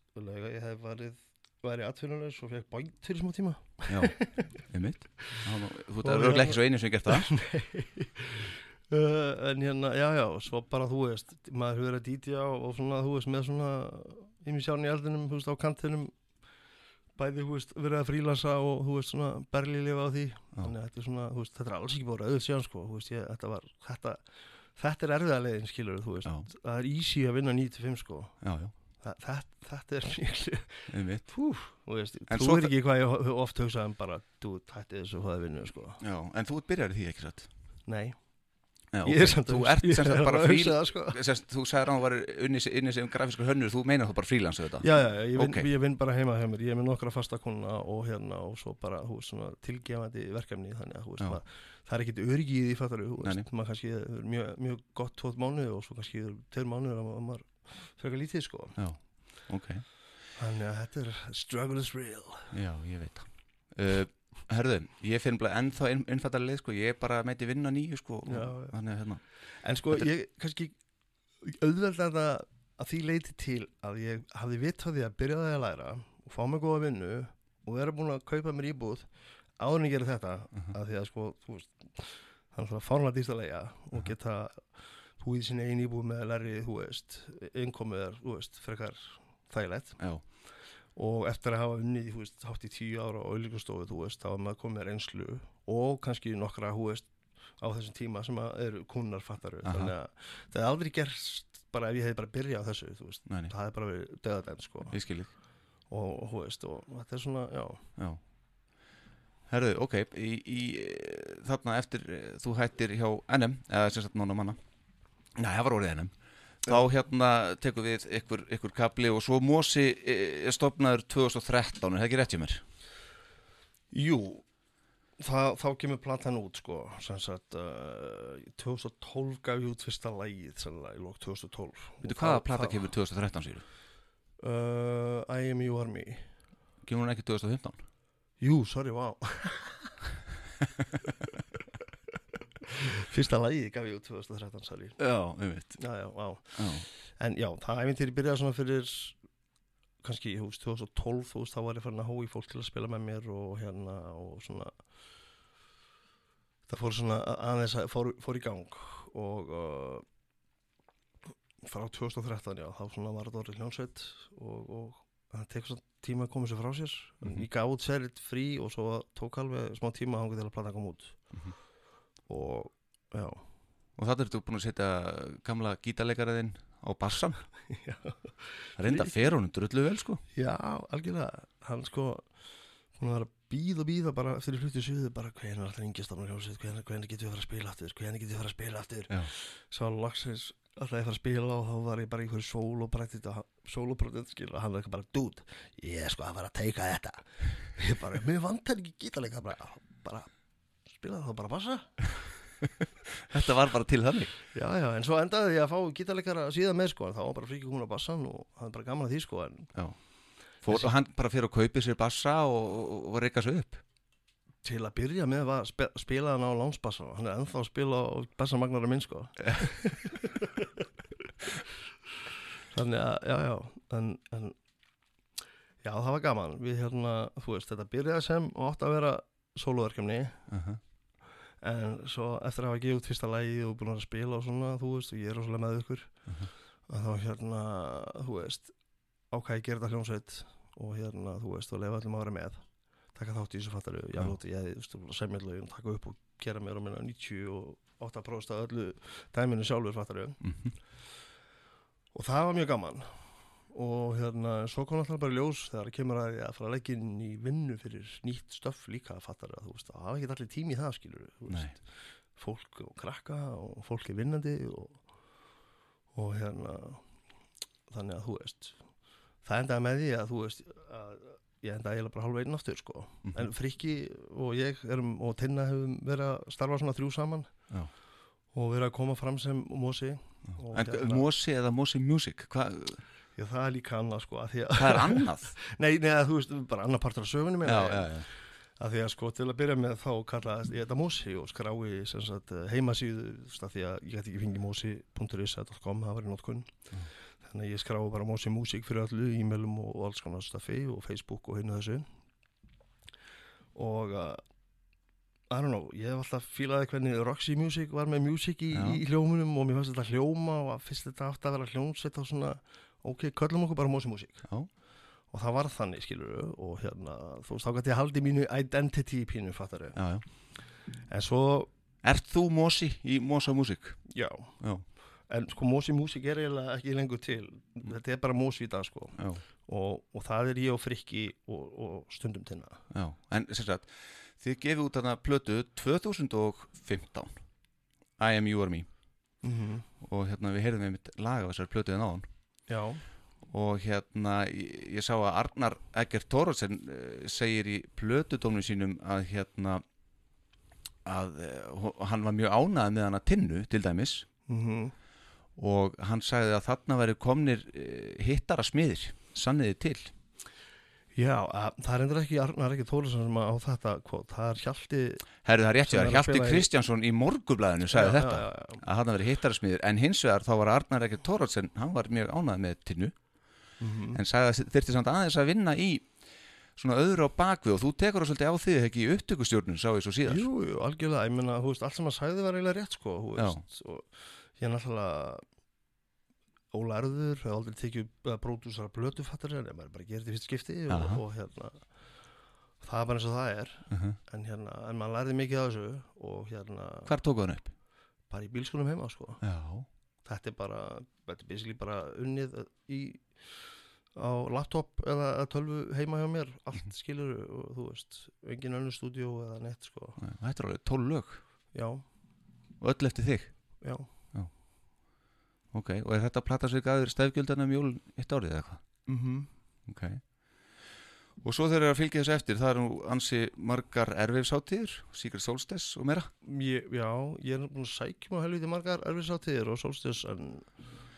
ég hef verið væri atvinnulegs og fekk bænt fyrir smá tíma.
Já, einmitt. Þá- Þú
Og
ert örgulega
hérna-
ekki svo einu sem gert það
uh, en hérna, já, já, svo bara þú veist maður verið að dítja og, og svona, þú veist, með svona ímisjárn í eldinum, þú veist, á kantinum. Bæði, þú veist, verið að frílasa og þú veist, svona, berli lifa á því. Þannig að þetta er svona, þú veist, þetta er alls ekki búið auðvitað síðan, sko, þú veist, ég, þetta var þetta, þetta er erfiða leiðin, skilur, þú veist.
Já,
það er easy að vinna 9-5, sko.
Já, já,
Þa, þetta, þetta er mjög þú veist,
En
þú er ekki hvað ég oft hugsað um bara, þú tætti þessu það vinnu, sko.
Já, en þú byrjar því ekki satt?
Nei,
Já,
ég
ok.
samt
Þú ert
ég
sem sagt bara fríl
það, sko.
Sest, Þú sagði að hann var unni, sem grafískur hönnur Þú meinar þú bara frílans þetta
Já, já, ég vinn,
Ok.
ég vinn bara heima hjá mér, ég er með nokkra fastakonna og hérna og svo bara, tilgefandi verkefni, þannig að, veist, maður, það er ekkit öryggi í því, fattar þú,
Nei,
veist, maður kannski er mjög, mjög gott tótt mánuð og svo kannski tveir mánuður að maður frekar lítið, sko.
Já, ok
Þannig að þetta er struggle is real.
Já, ég veit það uh, Herðu, ég finn bara ennþá inn, innfattarlega sko, ég er bara meiti vinna nýju sko.
Já.
Þannig að hérna.
En sko,
Þetta
ég kannski auðvelda þetta að því leiti til að ég hafði vitt á því að byrja það að læra og fá mig góða vinnu og vera búin að kaupa mér íbúð áður en ég gera þetta.
Mhm.
að því að sko, þú veist það er svona fárlega dýrst að leia og geta búið í sinni einn íbúð með læri, þú veist, innkomið er, þú veist, frekar þægilegt.
Já,
og eftir að hafa unnið, veist, hátt í tíu ára á veist, þá er maður komið reynslu og kannski nokkra, veist, á þessum tíma sem eru kunnar fattaru,
Aha.
þannig að það er aldrei gerst bara ef ég hefði bara byrjað á þessu, það er bara verið döðadend, sko, og, veist, og þetta er svona, já,
Já. Herðu, ok, í, í, þarna eftir þú hættir hjá NM eða sagt nána manna. Nei, það var orðið NM Þá hérna tekum við ykkur, ykkur kapli og svo Mosi eh, er stopnaður 2013, er það ekki rétt hjá mér?
jú, það, þá kemur platan út, sko, sem sagt, uh, 2012 gaf ég út fyrsta sennilega, í lók 2012.
Veitu hvaða
þá-
plata
þá-
kemur 2013 sér?
Uh, I am you are me.
Kemur hún ekki 2015?
Jú, sorry, vá Fyrsta lagi gaf ég út 2013, sorry
Já, við veit
Já, já,
Já,
En já, það æfintýri byrjaði svona fyrir kannski, þú veist, 2012 þú veist, þá var ég farin að hói fólk til að spila með mér og hérna og svona það fór svona aðeins að fór, fór í gang og uh, frá 2013, já, þá svona var þetta orðið hljónsveit og, og það tekur svona tíma að koma sér frá sér.
Mhm.
ég gaf út serit frí og svo tók alveg smá tíma að hanga til að plata kom út.
Mhm.
Og
Og það ertu búin að setja gamla gítarleikaraðinn á bassan.
Já.
Reynda fer honum drullu vel sko.
Já, algjörlega, hann sko hún var að býða og býða bara eftir í hluti suðu bara hvernig er alltaf yngjastofnum hljómsveit hvernig, hvernig getur við að fara að spila aftur? Hvernig getur við að fara að spila aftur? Svo lagsins alltaf ég fara að spila og þá var ég bara í einhverju sóloprættið og hann var eitthvað bara dude, ég er sko að fara að teika þetta. Ég bara, mér vantar ekki gítarleika bara, bara spila þá bara bassa.
Þetta var bara til þannig.
Já, já, en svo endaði ég að fá gítarleikara síðan með sko, en þá var bara fríkið hún á bassan og það er bara gaman að því sko, en
Fór, og hann bara fyrir að kaupi sér bassa og, og, og reyka sig upp?
Til að byrja með var spe, spila hann á lánsbassa. Hann er ennþá að spila á bassamagnara minn sko. Þannig að já já en, en já það var gaman. Við hérna þú veist þetta byrjaði sem og átti að vera soloverkefni
uh -huh.
En svo eftir að hafa gefið út fyrsta lægi og búin að spila og svona þú veist og ég er rosalega með ykkur
Mhm.
að þá hérna þú veist ákvæði þetta hljómsveit og hérna þú veist og lefa allum að vera með. Taka þátt í þessu fattaru ég lóti ég þú veist semja lögin taka upp og gera mér á minna 98% af öllu dæminu sjálfur fattaru
Mhm.
og það var mjög gaman og hérna svo kom alltaf bara ljós þegar það kemur að ég að fara að leggja inn í vinnu fyrir nýtt stöff líka að þú veist það hafa ekki allir tími í það skilur þú
Nei.
veist, fólk og krakka og fólk er vinnandi og, og hérna þannig að þú veist það endaði með því að þú veist að ég endaði eiginlega bara halva einn aftur sko
Mhm.
en Frikki og ég erum og Tinna hefum verið að starfa svona þrjú saman
Já.
og verið að koma fram sem Mosi
En
hérna-
Mosi eða Mosi Music Hva,
að það er líka annað sko að að,
það er annað?
Nei, nei, að þú veist, bara annar partur af sögunum
já, já, já,
að því að sko til að byrja með þá kallaðist ég þetta Mósi og skrái sagt eh, heimasíðu, að því að ég gæti ekki fengið mosi.is.com, það var í notkun. Þannig að ég skrái bara Mósi Músík fyrir öllu, e-mailum og, og alls konar staffi og Facebook og hinn og þessu. Og uh, I don't know, ég hef alltaf fílaði hvernig Roxy Music var með music í,
Já.
í hljómunum og mér fannst þetta hljóma og að fyrst þetta átti að vera hljómsveit á svona, ok, köllum okkur bara Mósi Músík
já,
og það var þannig, skilur og hérna, þú veist, þá gæti ég haldið mínu identity pínu, fattar
já.
en svo,
Ert þú Mosi í Mosa Músík?
já.
Já,
en sko Mósi Músík er eiginlega ekki lengur til. Þetta er bara Mósi í dag, sko. Og, og það er ég og Frikki og, og stundum tinna
já. En sagt, þið gefið út þarna plötu 2015 I am you or me.
Mm -hmm.
og hérna við heyrðum einmitt lag af þessar plötuðin áðan
já,
og hérna ég, ég sá að Arnar Eggert Thorotsen uh, segir í plötudóminu sínum að hérna að uh, hann var mjög ánægð með hana tinnu til dæmis.
Mm
og hann sagði að þarna væri komnir uh, hittara smiðir sanniði til
já að, það er endur ekki Arnar ekki Tólusson sem á þetta kvot, það er Hjalti
Herðu það er rétt hjá
er að
Hjalti Kristjánsson í morgublaðinu sagði
já,
þetta.
já, já,
að þarna væri hittara smiðir en hins vegar þá var Arnar Eggert Thorotsen hann var mjög ánægð með tinnu
Mhm.
en sagði að þyrfti samt aðeins að vinna í svona öðru á bakvið og þú tekur það svolítið á þig ekki í upptökustjórnun sá ég svo síðar.
Jú, jú, algjörlega, ég meina, þú veist, allt sem hann sagði var eiginlega rétt, sko, þú veist, og ólærður, hefur aldrei tekið upp að blötufattar, en maður er bara gera þetta í fyrst skipti og, og hérna, það er bara eins og það er,
uh -huh.
en hérna, en maður lærði mikið af þessu og hérna,
Hvar tóku hann upp?
bara í bílskunum heima, sko,
Já,
þetta er bara, þetta er basically bara unnið í, á laptop eða tölvu heima hjá mér, allt
Mhm.
skilur og þú veist, engin önnur stúdíó eða neitt, sko,
þetta er alveg 12 lög
já,
og öll eftir þig
já.
Ok, og er þetta plata sig aður stefgjöldana um jólun eitt árið eða eitthvað?
Mm
Ok. Og svo þeir eru að fylgja þessu eftir það eru nú ansi margar erfifsáttíður Secret Solstice og meira.
Ég, já, ég er búin að sækja mig helviti margar erfisáttíðir og solstis en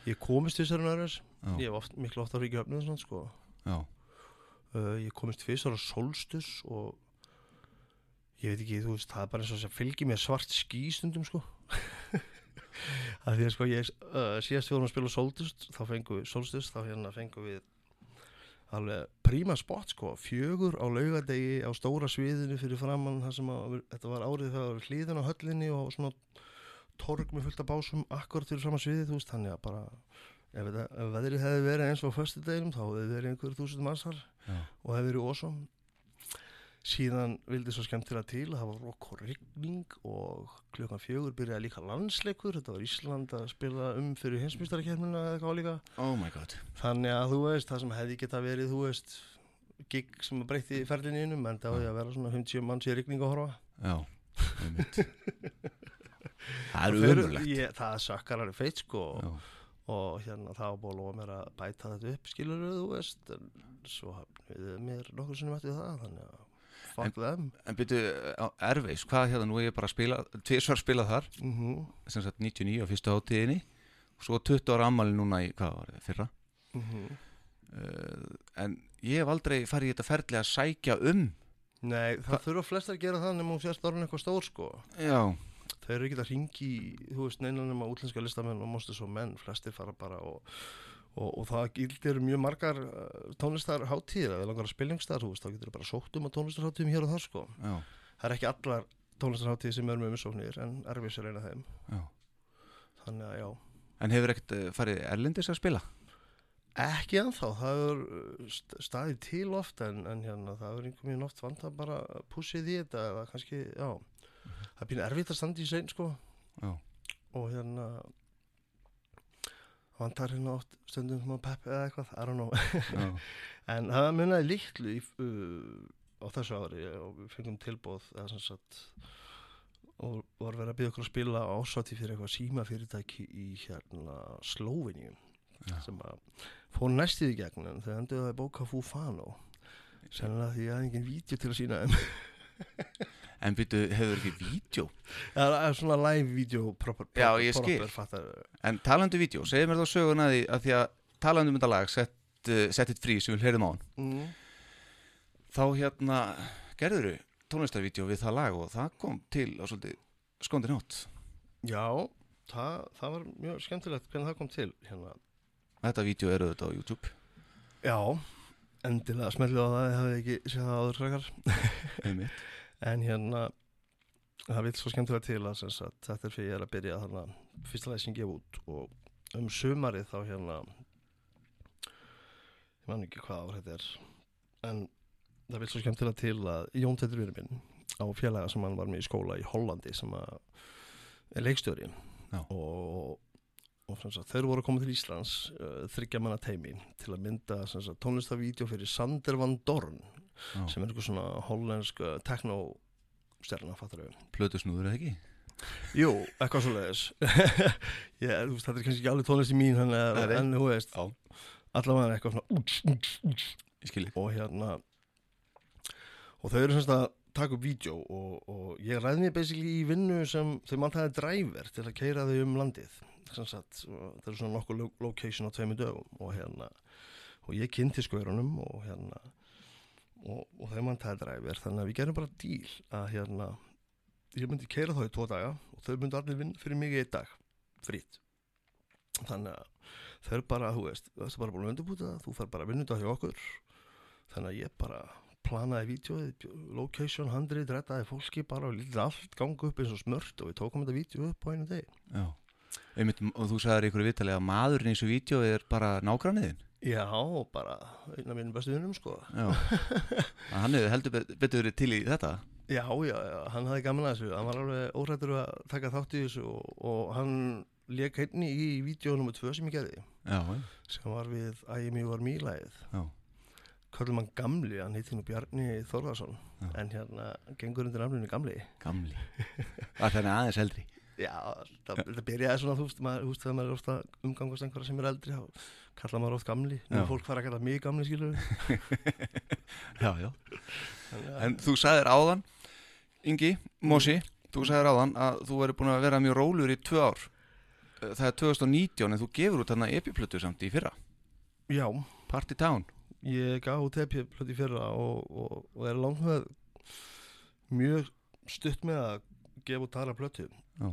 ég komist þessari erfis
Já,
ég hef oft, miklu ofta ríkja öfnið svona sko.
Já,
uh, ég komist fyrst ára solstis og ég veit ekki, þú veist, það er bara eins og þess að fylgi mér svart ský stundum sko að því að sko ég uh, síðast við vorum að spila solstis þá fengum við solstis, þá hérna fengum við alveg príma spot sko fjögur á laugadegi á stóra sviðinu fyrir framann það sem að, þetta var árið þegar hlýðin á höllinni og svona torg með fullt af básum akkurat fyrir framann sviðið þú veist þannig að bara ef, þetta, ef veðrið hefði verið eins og á föstudeginum þá hefði verið einhver þúsund mannsar
já,
og hefði verið awesome síðan vildi svo skemmtilega til að það var rokk og rigning og klukkan fjögur byrjaði líka landsleikur. Þetta var Ísland að spila um fyrir hinsmýstarakernina eða eitthvað álíka
oh my god.
Þannig að þú veist, það sem hefði geta verið, þú veist, gig sem að breytti ferðinni innum, en það hefði að vera svona 50 manns í rigning að horfa.
Já, Það er
ég- Það sökkar alveg feitt, sko,
Já,
og hérna það var búin að lofa mér að bæta þetta upp, skilur þú veist, en svo hafnið mér nokkur sinnum eftir það, þannig að fuck them.
En byrju, Erveis, hvað hérna, nú er ég bara að spila tvisvar spilað þar,
Mm
sem sagt 99 á fyrstu hátíðinni og svo 20 ára ammali núna í, hvað var það, fyrra?
-hmm.
uh, en ég hef aldrei farið í þetta ferli að sækja um.
Nei, það þurfa flestar að gera það nema hún sést orðin eitthvað stór, sko.
Já,
Þeir eru ekki að ringi, þú veist, neina nema útlenska listamenn og monsters og menn, flestir fara bara og, og, og það gildir mjög margar uh, tónlistar hátíðir, ef við langar að spilningstar, þá getur bara sótt um að tónlistar hátíðum hér og þar, sko.
já,
Það er ekki allar tónlistar hátíðir sem eru með umsóknir, en erfis er eina þeim.
já
Þannig að já,
En hefur ekkert uh, farið erlendis að spila?
ekki ennþá, það er uh, st- staðið til oft, en, en hérna, það er einhvern veginn oft vant að bara pussið í þetta, eða kannski, já, það er býn erfitt að standa í sein, sko.
Já,
og hérna vantar hérna oft stundum smá pepp eða eitthvað, I don't know. En það munnaði litlu í, uh, á þessu ári og við fengum tilbóð eða sem sagt og var verið að byggja okkur að spila ásvætti fyrir eitthvað síma fyrirtæki í hérna Slóviníum
Já.
sem að fór næstið í gegn en þau endur að bóka Fufano sennilega því að engin vídeo til að sína þeim
En byrju, hefur ekki vídeo?
það er svona live video proper,
Já,
proper,
ég skil.
proper,
En talandi vídeo, segðu mér þá söguna því að því að talandi um þetta lag Set, uh, set It Free sem við heyrðum á hann
mm.
þá hérna gerður þú tónlistarvídeó við það lag og það kom til á svolítið skondin hátt
Já, það, það var mjög skemmtilegt hvernig það kom til hérna.
þetta vídeo eru þetta á YouTube
Já, endilega smellið á það ég hafði ekki séð það áður frekar
einmitt.
en hérna það vil svo skemmtilega til að sagt, þetta er fyrir ég er að byrja þarna fyrsta lagi sem ég gef út og um sumarið þá hérna ég man ekki hvað ár þetta er en það vil svo skemmtilega til að Jón Teitur vinur minn á félaga sem hann var með í skóla í Hollandi sem að er leikstjóri
Já.
og, og sagt, þeir voru að koma til Íslands uh, þryggja manna teimi til að mynda tónlistavídeó fyrir Sander Van Dorn
Já.
sem er eitthvað svona hollensk uh, techno-stjarna, fattar við
plötusnúður eða ekki?
Jú, eitthvað svo leiðis þetta er kannski ekki alveg tónlisti mín en, þú veist, allavega eitthvað svona og hérna og þau eru semst að taka upp vídeo og, og ég ræði mér basically í vinnu sem þau manntaði dræver til að keira þau um landið sagt, og það er svona nokkuð lo location á tveimu dögum. Og hérna og ég kynnti skverunum og hérna og, og þau manntaði dræver þannig að við gerum bara díl að hérna ég myndi keira þá í tvo daga og þau myndi allir vinna fyrir mig í einn dag frýtt þannig að þau eru bara, þú veist, þú veist bara búin að undirbúta það, þú fær bara að vinna þetta hjá okkur. Þannig að ég bara planaði vídeoið, location, handrið, rettaði fólki bara og lítið allt ganga upp eins og smört og við tókum þetta vídeo upp á einu deg
Já. Einmitt, og þú sagðir ykkur viðtalið að maðurinn í þessu vídeo er bara nágranniðin
Já, bara einn af mínum bestu vinnum sko.
Hann hefur heldur bet- betur verið til í þetta?
Já, já, já, hann hafði gaman að þessu. Hann var alveg óhrættur að taka þátt í þessu og, og hann lék einni í vídeo nummer 2 sem ég gerði
Já,
sem var við IMU var mýlæðið hann Gamli, hann heitir nú Bjarni Þórðarsson
Já.
en hérna gengur undir nafninu Gamli.
Gamli. Var þannig aðeins eldri?
Já, það, það byrjaði svona, þú veist, þú veist, þegar maður er ofta umgangast einhverja sem er eldri, þá kallar maður oft gamli, nú fólk fara að kalla mig gamli, skilur.
Já, já. En þú sagðir áðan, Ingi, Mosi Þú sagðir áðan að þú væri búin að vera mjög rólur í tvö ár. Eh, Það er 2019 en þú gefur út þarna epiplötu samt í fyrra.
Já,
Party Town.
Ég gaf út tepið plöti fyrra og, og, og er langt með mjög stutt með að gefa út aðra plötu.
Já,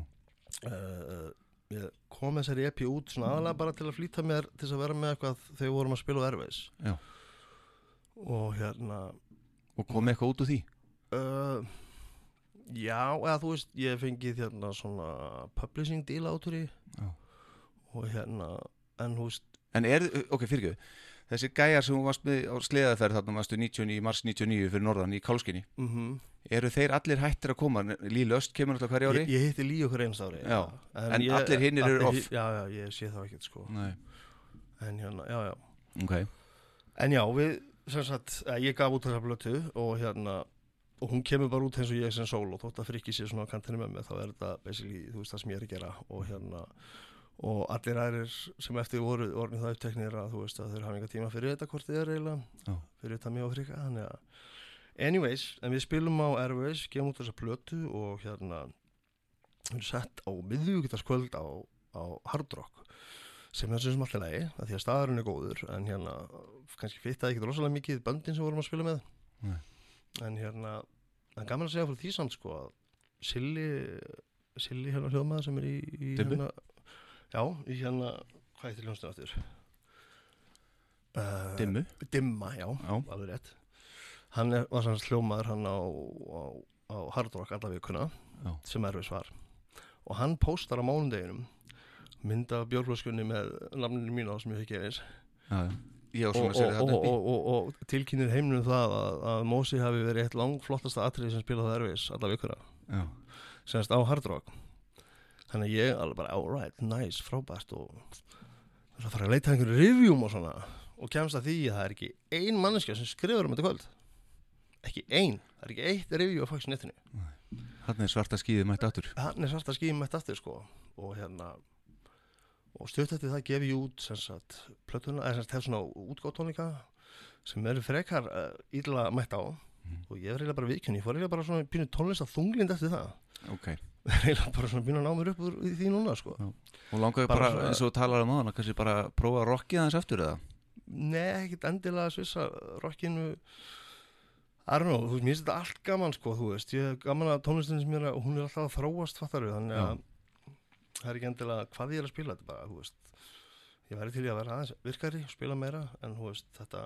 Uh, ég kom þessari epi út svona aðalega bara til að flýta mér til þess að vera með eitthvað þegar við vorum að spila á Airways.
Já.
Og hérna,
og kom eitthvað út úr því
Uh, já, eða þú veist, ég fengið hérna svona publishing deal
Já.
og hérna, en þú veist,
En er, ok, fyrirgjöðu Þessi gæjar sem varst með á sleðaferð þarna varstu 99, mars 99 fyrir norðan í Kálskinni
mm
Eru þeir allir hættir að koma? Líl Öst kemur alltaf hverja ári?
ég, ég hitti Lí okkur eins ári.
Já, en
ég,
allir hinir eru off.
Já, já, ég sé það ekkert sko, en hérna, já, já.
ok
En já, við, sagt, eh, ég gaf út þessa blötu og hérna, og hún kemur bara út eins og ég sem sól og þótt að frikki sér svona á kantinu með mig, þá er þetta basically, þú veist það sem ég er að gera og hérna, og allir aðrir sem eftir voru orðin það uppteknir að þú veist að þeir hafa enga tíma fyrir þetta hvort þið er eiginlega,
Já.
fyrir þetta mjög þannig að, anyways, en við spilum á Airways, gefum út þessa blötu og hérna, við erum sett á miðvíkutaskvöld á, á Hard Rock sem er sem alltaf lagi, því að staðurinn er góður en hérna, kannski fittaði ekki rosalega mikið böndin sem vorum að spila með
Nei.
en hérna en gaman að segja fyrir því samt sko að Silli Silli hérna hljóðmaður sem er í, í hérna, já, í hérna hvað heitir hljóðstöð aftur? Uh,
Dimmu.
Dimma, já,
Já,
alveg rétt. Hann er, var sanns hljóðmaður hann á, á, á Hard Rock alla vikuna
Já.
sem erfis var. Og hann póstar á mánudeginum mynd af bjórflöskunni með nafninu mínu á sem ég ekki eins.
Já, já. Ég á
og, og,
að segja
og,
þetta uppi.
og, og, og tilkynir heimnum það að, að Mósi hafi verið eitt langflottasta atrið sem spilaði erfis alla vikuna.
Já,
semst á Hard Rock þannig ég alveg bara, alright, nice, frábært og það fara að leita að einhverju revjum og svona og kemst að því að það er ekki ein manneskja sem skrifur um þetta kvöld. Ekki ein, það er ekki eitt review á Fox netinu.
Hann er svarta skýðið mætt aftur.
Hann er svarta skýjum mætt aftur sko. Og hérna og eftir það gef ég út sem sagt plötuna, eða sem sagt hef svona útgóttónika sem eru frekar uh, illa mætt á.
Mhm.
og ég er eiginlega bara viðkynni, ég fór eiginlega bara svona pínu tónlist að þunglind eftir það
Ok,
eiginlega bara svona býna að ná mér upp úr því núna sko.
Og langaði
Bara
bara, eins og talar um aðan kannski bara prófa að rockið aðeins aftur eða?
Nei, ekkert endilega að svissa don't know, þú veist, mér finnst þetta allt gaman sko, þú veist, ég er gaman að tónlistinni sem ég er að, og hún er alltaf að þróast fattaru, þannig
Já.
að það er ekki endilega hvað ég er að spila þetta bara, þú veist. Ég væri til í að vera aðeins virkari spila meira, en þú veist, þetta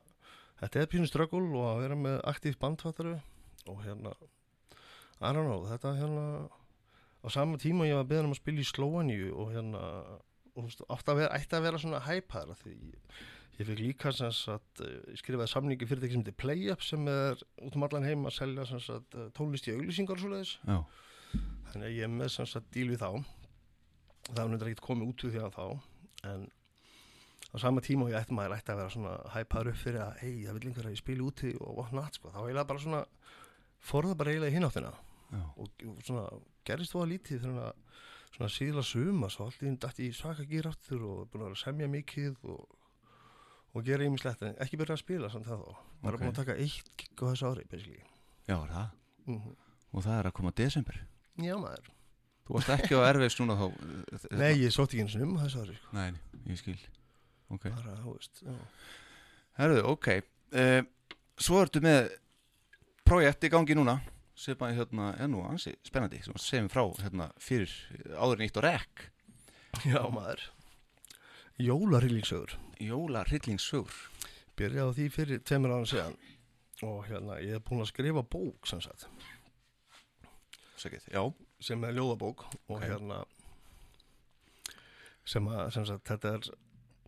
þetta er pínu ströggul og að vera með aktíft band fattaru og hérna I don't know, þetta hérna á sama tíma ég var beðin um að spila í Slóaníu og hérna og veist, að vera, ætti að vera svona hæpaðara því ég fikk líka sem sagt, eh, ég skrifaði samningi fyrirtæki sem heitir PlayUp sem er út um allan heim að selja sem sagt, eh, tónlist í auglýsingar og svoleiðis.
Já,
þannig að ég er með sem sagt díl við þá. Það er náttúrulega ekkert komið út úr því að þá en á sama tíma og ég ætti maður ætti að vera svona hæpaður upp fyrir að hei, það vil einhver að ég spili úti og whatnot sko, þá er ég bara svona fór það bara eiginlega í hináttina. Og, og svona gerist þú að lítið fyrir að svona síðla suma svo allir dætt í svaka gýr aftur og er búin að semja mikið og, og gera ýmislegt en ekki byrja að spila samt það þá bara
Ok.
búin að taka eitt gig á þessu ári basically.
Já, er það?
Mm
og það er að koma desember?
Já maður.
Þú varst ekki á erfiðs núna þá eh,
Nei, ég sótt ekki eins og um þessu ári sko.
nei, ég skil. Ok,
bara, þú veist já.
herruðu, ok. Uh, svo ertu með projekt í gangi núna bara hérna er nú ansi spennandi sem við segjum frá hérna fyrir áður nýtt og rekk
já maður. Jólarillíksögur
Jóla Hryllingssögur
Byrjaði því fyrir tveimur ára síðan. Og hérna, ég er búin að skrifa bók sem sagt.
Sækið, já,
sem er ljóðabók og
Ok.
hérna sem að sem sagt, þetta er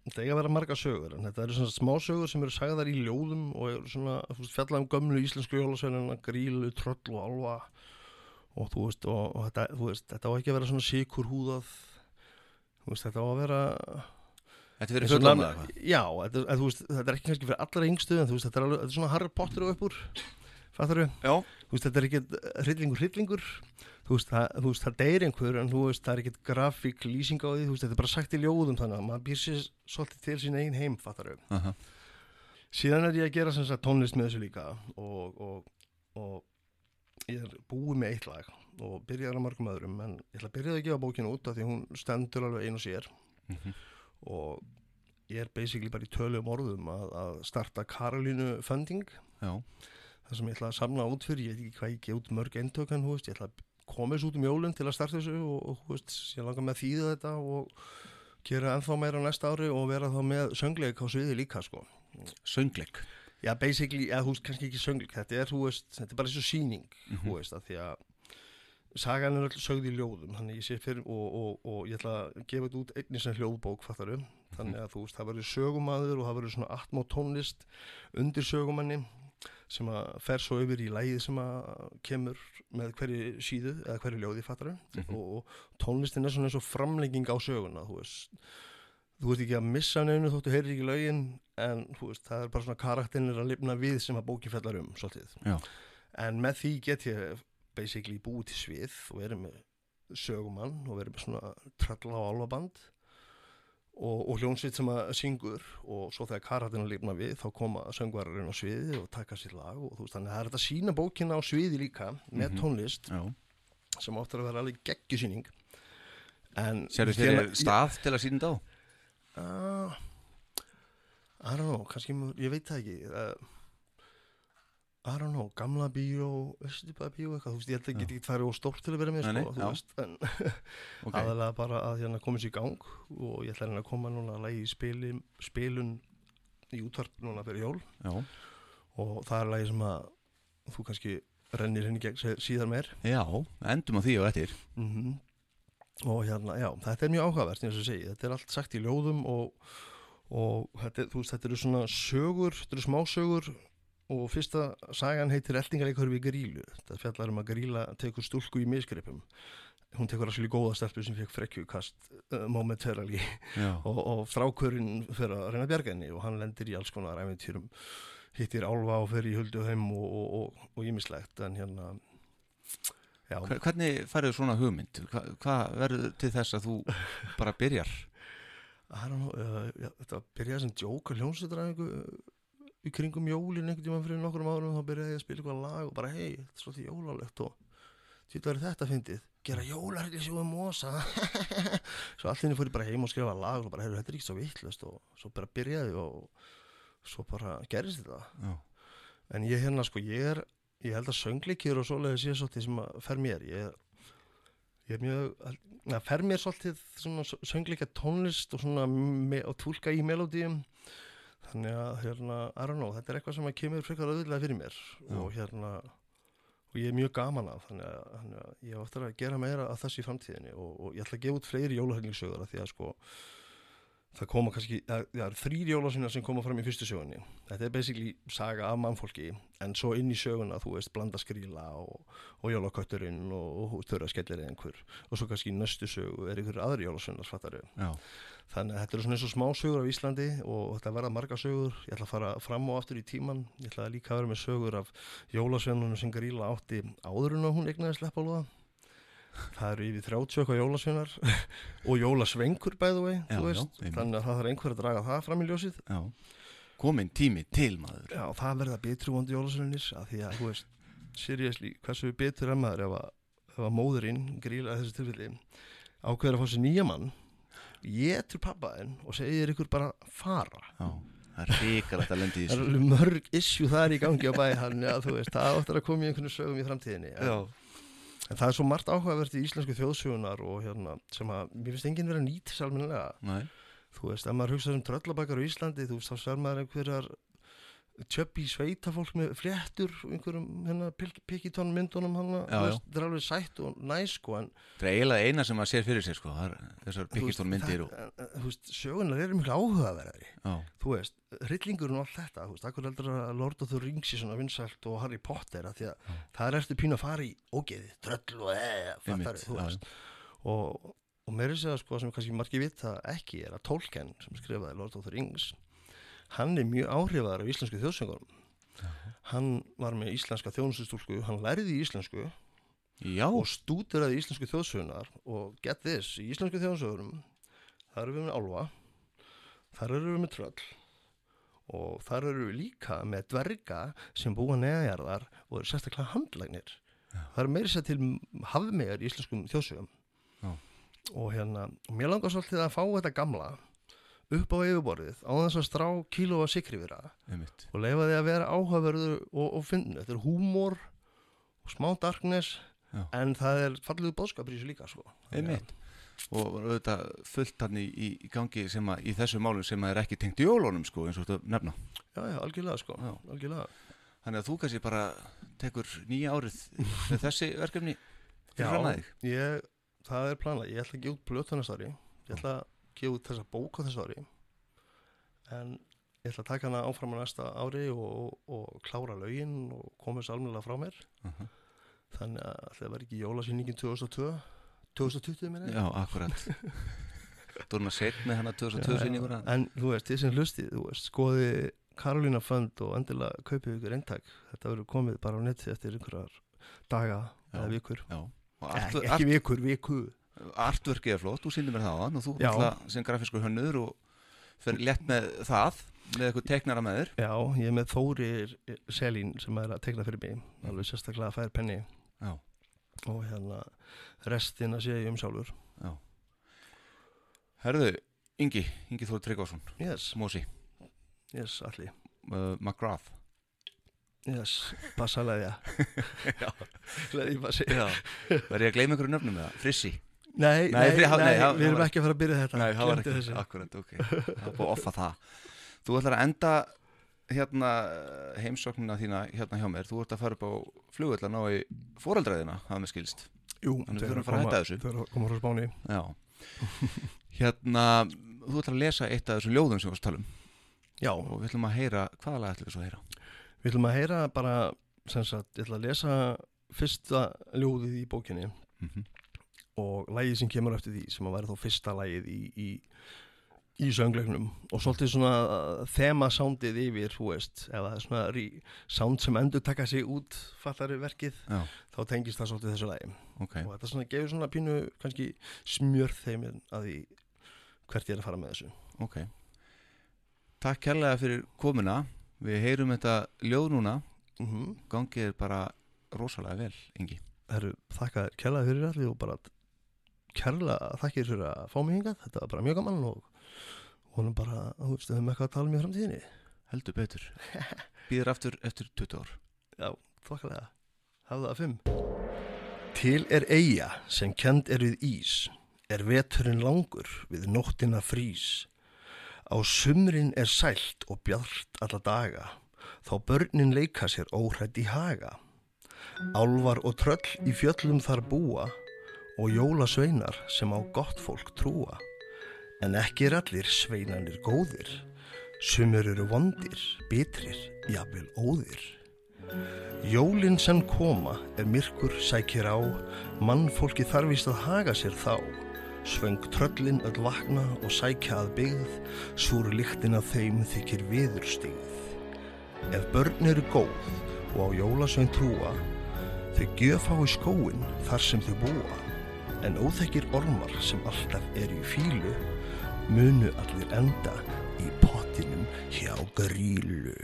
þetta eiga að vera marga sögur en þetta eru svona smá sögur sem eru sagðar í ljóðum og eru svona þú veist, fjalla um gömlu íslensku jólasveinina grílu, tröll og alva og þú veist, og, og þetta, þú veist, þetta á ekki að vera svona sikur húðað þú veist, þetta á að vera
þetta
og
fullkomlega
nam-
eitthvað
já, þetta, þú veist, þetta er ekki kannski fyrir allra yngstu en þú veist, þetta er, alveg, þetta er svona Harry Potter og uppur fattar
Já,
þú veist, þetta er ekki hryllingur hryllingur þú veist, það, þú veist, það deyr einhver en þú veist, það er ekki grafík lýsing á því þú veist, þetta er bara sagt í ljóðum þannig að maður býr sér svolítið til sín einn heim, fattar þau.
Aha,
síðan er ég að gera sem sagt tónlist með þessu líka og, og, og ég er búið með eitt lag og byrjaði á margum öðrum en ég ætla að byrjaði að gefa bókinu út af því hún stendur alveg ein og sér.
Mhm,
og ég er basically bara í töluðum orðum að, að starta Karolínu Funding
já,
það sem ég ætla að samna út fyrir, ég veit ekki hvað ég geð út mörg veist, ég ætla að koma þessu út um jólinn til að starta þessu og, og veist, ég langar með að þýða þetta og gera ennþá meira næsta ári og vera þá með söngleik á sviði líka, sko.
söngleik
Já, basically, eða þú veist, kannski ekki söngleik, þetta er, veist, þetta er bara þessu síning,
Mhm.
þú veist, að því að sagan er öll sögð í ljóðum, þannig ég sé fyrir og, og, og ég ætla að gefa þetta út einnig sem hljóðbók, fattarum, þannig að þú veist, það verður sögumadur og það verður svona atmó tónlist undir sögumanni sem að fer svo yfir í lægið sem að kemur með hverju síðu eða hverju ljóði fattarum
Mhm.
og, og tónlistin er svona eins og framlenging á söguna, þú veist þú veist ekki að missa neinu þóttu heyrir ekki lögin en þú veist, það er bara svona karakterinir að lifna við sem að bókin fellar um. En með því get ég basically búið til svið og verið með sögumann og verið með svona tralla og álfaband og, og hljónsveit sem að syngur og svo þegar karakterina lifna við þá koma söngvararinn á sviði og taka sér lag og þú veist, þannig að það er þetta að sína bókina á sviði líka með
Mhm.
tónlist
Já,
sem áttur að vera alveg geggjusýning. En
sérðu
þegar-
stað til að sína þetta á?
Uh, I don't know, kannski, ég veit það ekki uh, I don't know, gamla bíó, Östubæða bíó eitthvað, þú veist, ég held ekki farið og stórt til að vera með, sko, þú veist, en
Ok,
aðalega bara að hérna komið sér í gang og ég ætla reyna að koma núna að lægi spili, spilun í útvarp núna fyrir jól.
Já,
og það er lægi sem að þú kannski rennir henni gegn síðar meir.
Já, endum á því og eftir.
Mm og hérna, já, þetta er mjög áhugavert eins og segi, þetta er allt sagt í ljóðum og, og þetta, er- þú veist, þetta eru svona sögur, þetta eru smásögur og fyrsta sagan heitir Eldingaleikur við grílu, þetta fjallar um að gríla tekur stúlku í misgripum hún tekur svolítið góða stelpu sem fekk frekkjukast uh, momentarily.
Já,
og, og strákurinn fyrir að reyna að bjarga henni og hann lendir í alls konar æfintýrum hittir álfa og fer í huldu heim og, og, og, og ímislegt en hérna já,
Hver- hvernig færðu svona hugmynd? Hva, hvað verður til þess að þú bara byrjar?
Know, uh, já, þetta byrjaði sem djók að hljómsveitræðingu í kringum jólin einhvern tímann fyrir nokkrum árum þá byrjaði ég að spila eitthvað lag og bara hei, þetta er svolítið jólalegt og þetta verður þetta fyndið. Gera við mosa. Svo allt henni fór ég bara heim og skrifa lag og bara, heyrðu, þetta er ekki svo vittlust og svo bara byrjaði og svo bara gerist þetta.
Já,
en ég hérna sko, ég er ég held að söngleikir og svoleiði sé svolítið sem að fer mér. Ég er, ég er mjög að fer mér svolítið söngleika tónlist og svona og tólka í melodíum þannig að hérna, I don't know, þetta er eitthvað sem að kemur frekar auðvitað fyrir mér
Já.
og hérna og ég er mjög gaman af þannig að, þannig að ég á eftir að gera meira af þessu í framtíðinni og, og ég ætla að gefa út fleiri jólahelgingsögur af því að sko það koma kannski, það það eru þrýr jólasveinar sem koma fram í fyrstu sögunni. Þetta er basically saga af mannfólki en svo inn í söguna, þú veist, blanda skríla og, og jólakötturinn og, og þurra skellir einhver. Og svo kannski í næstu sögu er einhver aðri jólasveinar
já,
þannig að þetta eru svona eins og smá sögur af Íslandi og þetta verða marga sögur. Ég ætla að fara fram og aftur í tíman ég ætla líka að vera með sögur af jólasveinunum sem Gríla átti áður en að hún egnaði sleppalúða það eru yfir 30 eitthvað jólasveinar og jólasvengur by the way
Já,
þú
já,
veist,
einmitt.
þannig að það þarf einhver að draga það fram í ljósið.
Já. Komin tími til maður.
Já, það verða betri vondi jólasveinir að því að, þú veist, seriously hversu betur er maður ef að, ef að móðurinn, Gríla í þessu tilfelli ákveður að fá sér nýja mann ég til pappaðinn og segir ykkur bara fara.
Já, það er ríkalegt að lendi í
Það er
þessu.
alveg mörg issue þar í gangi á bæ hann, já, þú veist, það áttur að koma í einhvern sögum í framtíðinni en, en það er svo margt áhugavert í íslensku þjóðsögunar og hérna, sem að, mér finnst enginn verið að nýta sér almennilega,
Nei,
þú veist, ef maður hugsa um tröllabakar á Íslandi, þú veist, þá sér maður einhverjar tjöppi sveitafólk með fléttur einhverjum hérna pikitón myndunum hann,
Já, já.
það er alveg sætt og næs sko, en
það er eiginlega eina sem maður sér fyrir sér sko er Þessar byggistón myndir
sögunar eru mjög áhugaverðari.
Já,
þú veist, hryllingurinn og allt þetta þú veist, akkur heldur að Lord of the Rings í svona vinsælt og Harry Potter að því að það er eftir pínu að fara í ógeði tröll og eða,
Einmitt,
fattar þú
já,
veist. og, og meiri segja sko sem kannski margir vita ekki er að Tolkien sem skrifaði Lord of the Rings hann er mjög áhrifaðar af íslensku þjóðsöngurum hann var með íslenska þjónustustúlku hann lærði í íslensku
já,
og stúdiraði íslensku þjóðsögunar og get this, í íslensku þjóðsögurum þar eru við með álfa þar eru við með tröll og þar eru við líka með dverga sem búa neðjarðar og eru sérstaklega handlagnir. Það eru meiri sér til hafmegar í íslenskum þjóðsögum.
Já.
og hérna, mér langar svolítið að fá þetta gamla upp á yfirborðið á þess að strá kíló af sikri við það og leifa því að vera áhugaverður og, og finna, þetta er húmor og smá darkness
Já.
en það er í þessu líka sko.
Einmitt og auðvitað fullt hann í, í í gangi sem að í þessu málum sem að er ekki tengt jólunum sko eins og þetta nefna
já, já, algjörlega sko
Já.
algjörlega.
þannig að þú kannski bara tekur nýja árið með þessi verkefni
Já,
að
ég, það er planað, ég ætla að gefa út ári ég ætla að gefa út þessa bók á þessu ári en ég ætla að taka hana áfram á næsta ári og, og, og klára lögin og koma þessu almennilega frá mér
Mhm.
þannig að það var ekki jólasýningin 2002 2020 minni
Já, akkurat setja með hana 2002 sýninguna
En þú veist, þið sem hlustið, þú veist, skoði Karolína Fund og endilega kaupið ykkur eintak. Þetta verður komið bara á neti eftir einhverjar daga
Já.
eða vikur.
Já, og
Ekki, ekki vikur, viku.
Art, artverkið er flott, þú sýndir mér það og þú náttúrulega sem grafiskur hönnur og fer létt með það með eitthvað teknara með þér
Já, ég er með Þórir Selín sem er að tekna fyrir mig, alveg sérstaklega fær penni
Já,
og hérna restin að sé ég um sjálfur.
já Herðu, Ingi, Ingi Þór Tryggvason
Yes,
Mósi,
yes, allir.
uh, McGrath
Yes, passalega.
Já. Verði ég að gleyma einhverju nöfnum með það? Frissi?
Nei,
Nei,
nei, nei,
nei, það-
við erum
það
ekki að fara að byrja þetta.
Nei, það var ekki, akkurat, ok. Það er búið offa það. Þú ætlar að enda hérna heimsóknina þína hérna hjá mér. Þú ert að fara upp á flugvöldan á í foreldræðina, hafa með skilst.
Jú, eru
þurfum að fara að hætta þessu.
Þau eru að koma frá Spáni.
Já. Hérna, þú ætlar að lesa eitt af þessum ljóðum sem við varst að tala um.
Já,
og við ætlum að heyra, hvaða lag ætlum við að heyra?
Við ætlum að heyra bara, sem sagt, ég ætla að lesa fyrsta ljóðið í bókinni.
Mm
og lagið sem kemur eftir því sem að væri þó fyrsta lagið í, í, í söngleiknum. Og svolítið svona þema sándið yfir, þú veist, það er svona rí, sánd sem endur taka sig út fattari verkið,
Já,
þá tengist það svolítið þessu lagi.
Ok,
og þetta svona gefur svona pínu kannski smjörð þeiminn að því hvert ég er að fara með þessu.
ok. Takk kærlega fyrir komuna. Við heyrum þetta ljóð núna.
Mm
Gangið er bara rosalega vel, Ingi.
Herru, þakka þér kærlega fyrir allir og bara kærlega þakkir fyrir að fá mig hingað þetta var bara mjög gaman og honum bara, þú veist, við höfum eitthvað að tala um í framtíðinni
Heldur betur. Býður aftur eftir 20 ár.
Já, þokkalega. Hafða það fimm. Til er eiga sem kend er við ís, er veturinn langur við nóttina frís. Á sumrin er sælt og bjart alla daga, þá börnin leika sér óhrætt í haga. Álvar og tröll í fjöllum þar búa og jólasveinar sem á gott fólk trúa. En ekki er allir sveinanir góðir, sumur eru vondir, bitrir, jafnvel óðir. Jólin sem koma er myrkur sækir á, mannfólki þarfist að haga sér þá. Svöng tröllin öll vakna og sækja að byggð, súr lyktin að þeim þykir viðurstigð. Ef börn eru góð og á jólasvein trúa, þau gjöf á í skóin þar sem þau búa. En óþekkir ormar sem alltaf eru í fílu, munu allir enda í pottinum hjá grílu.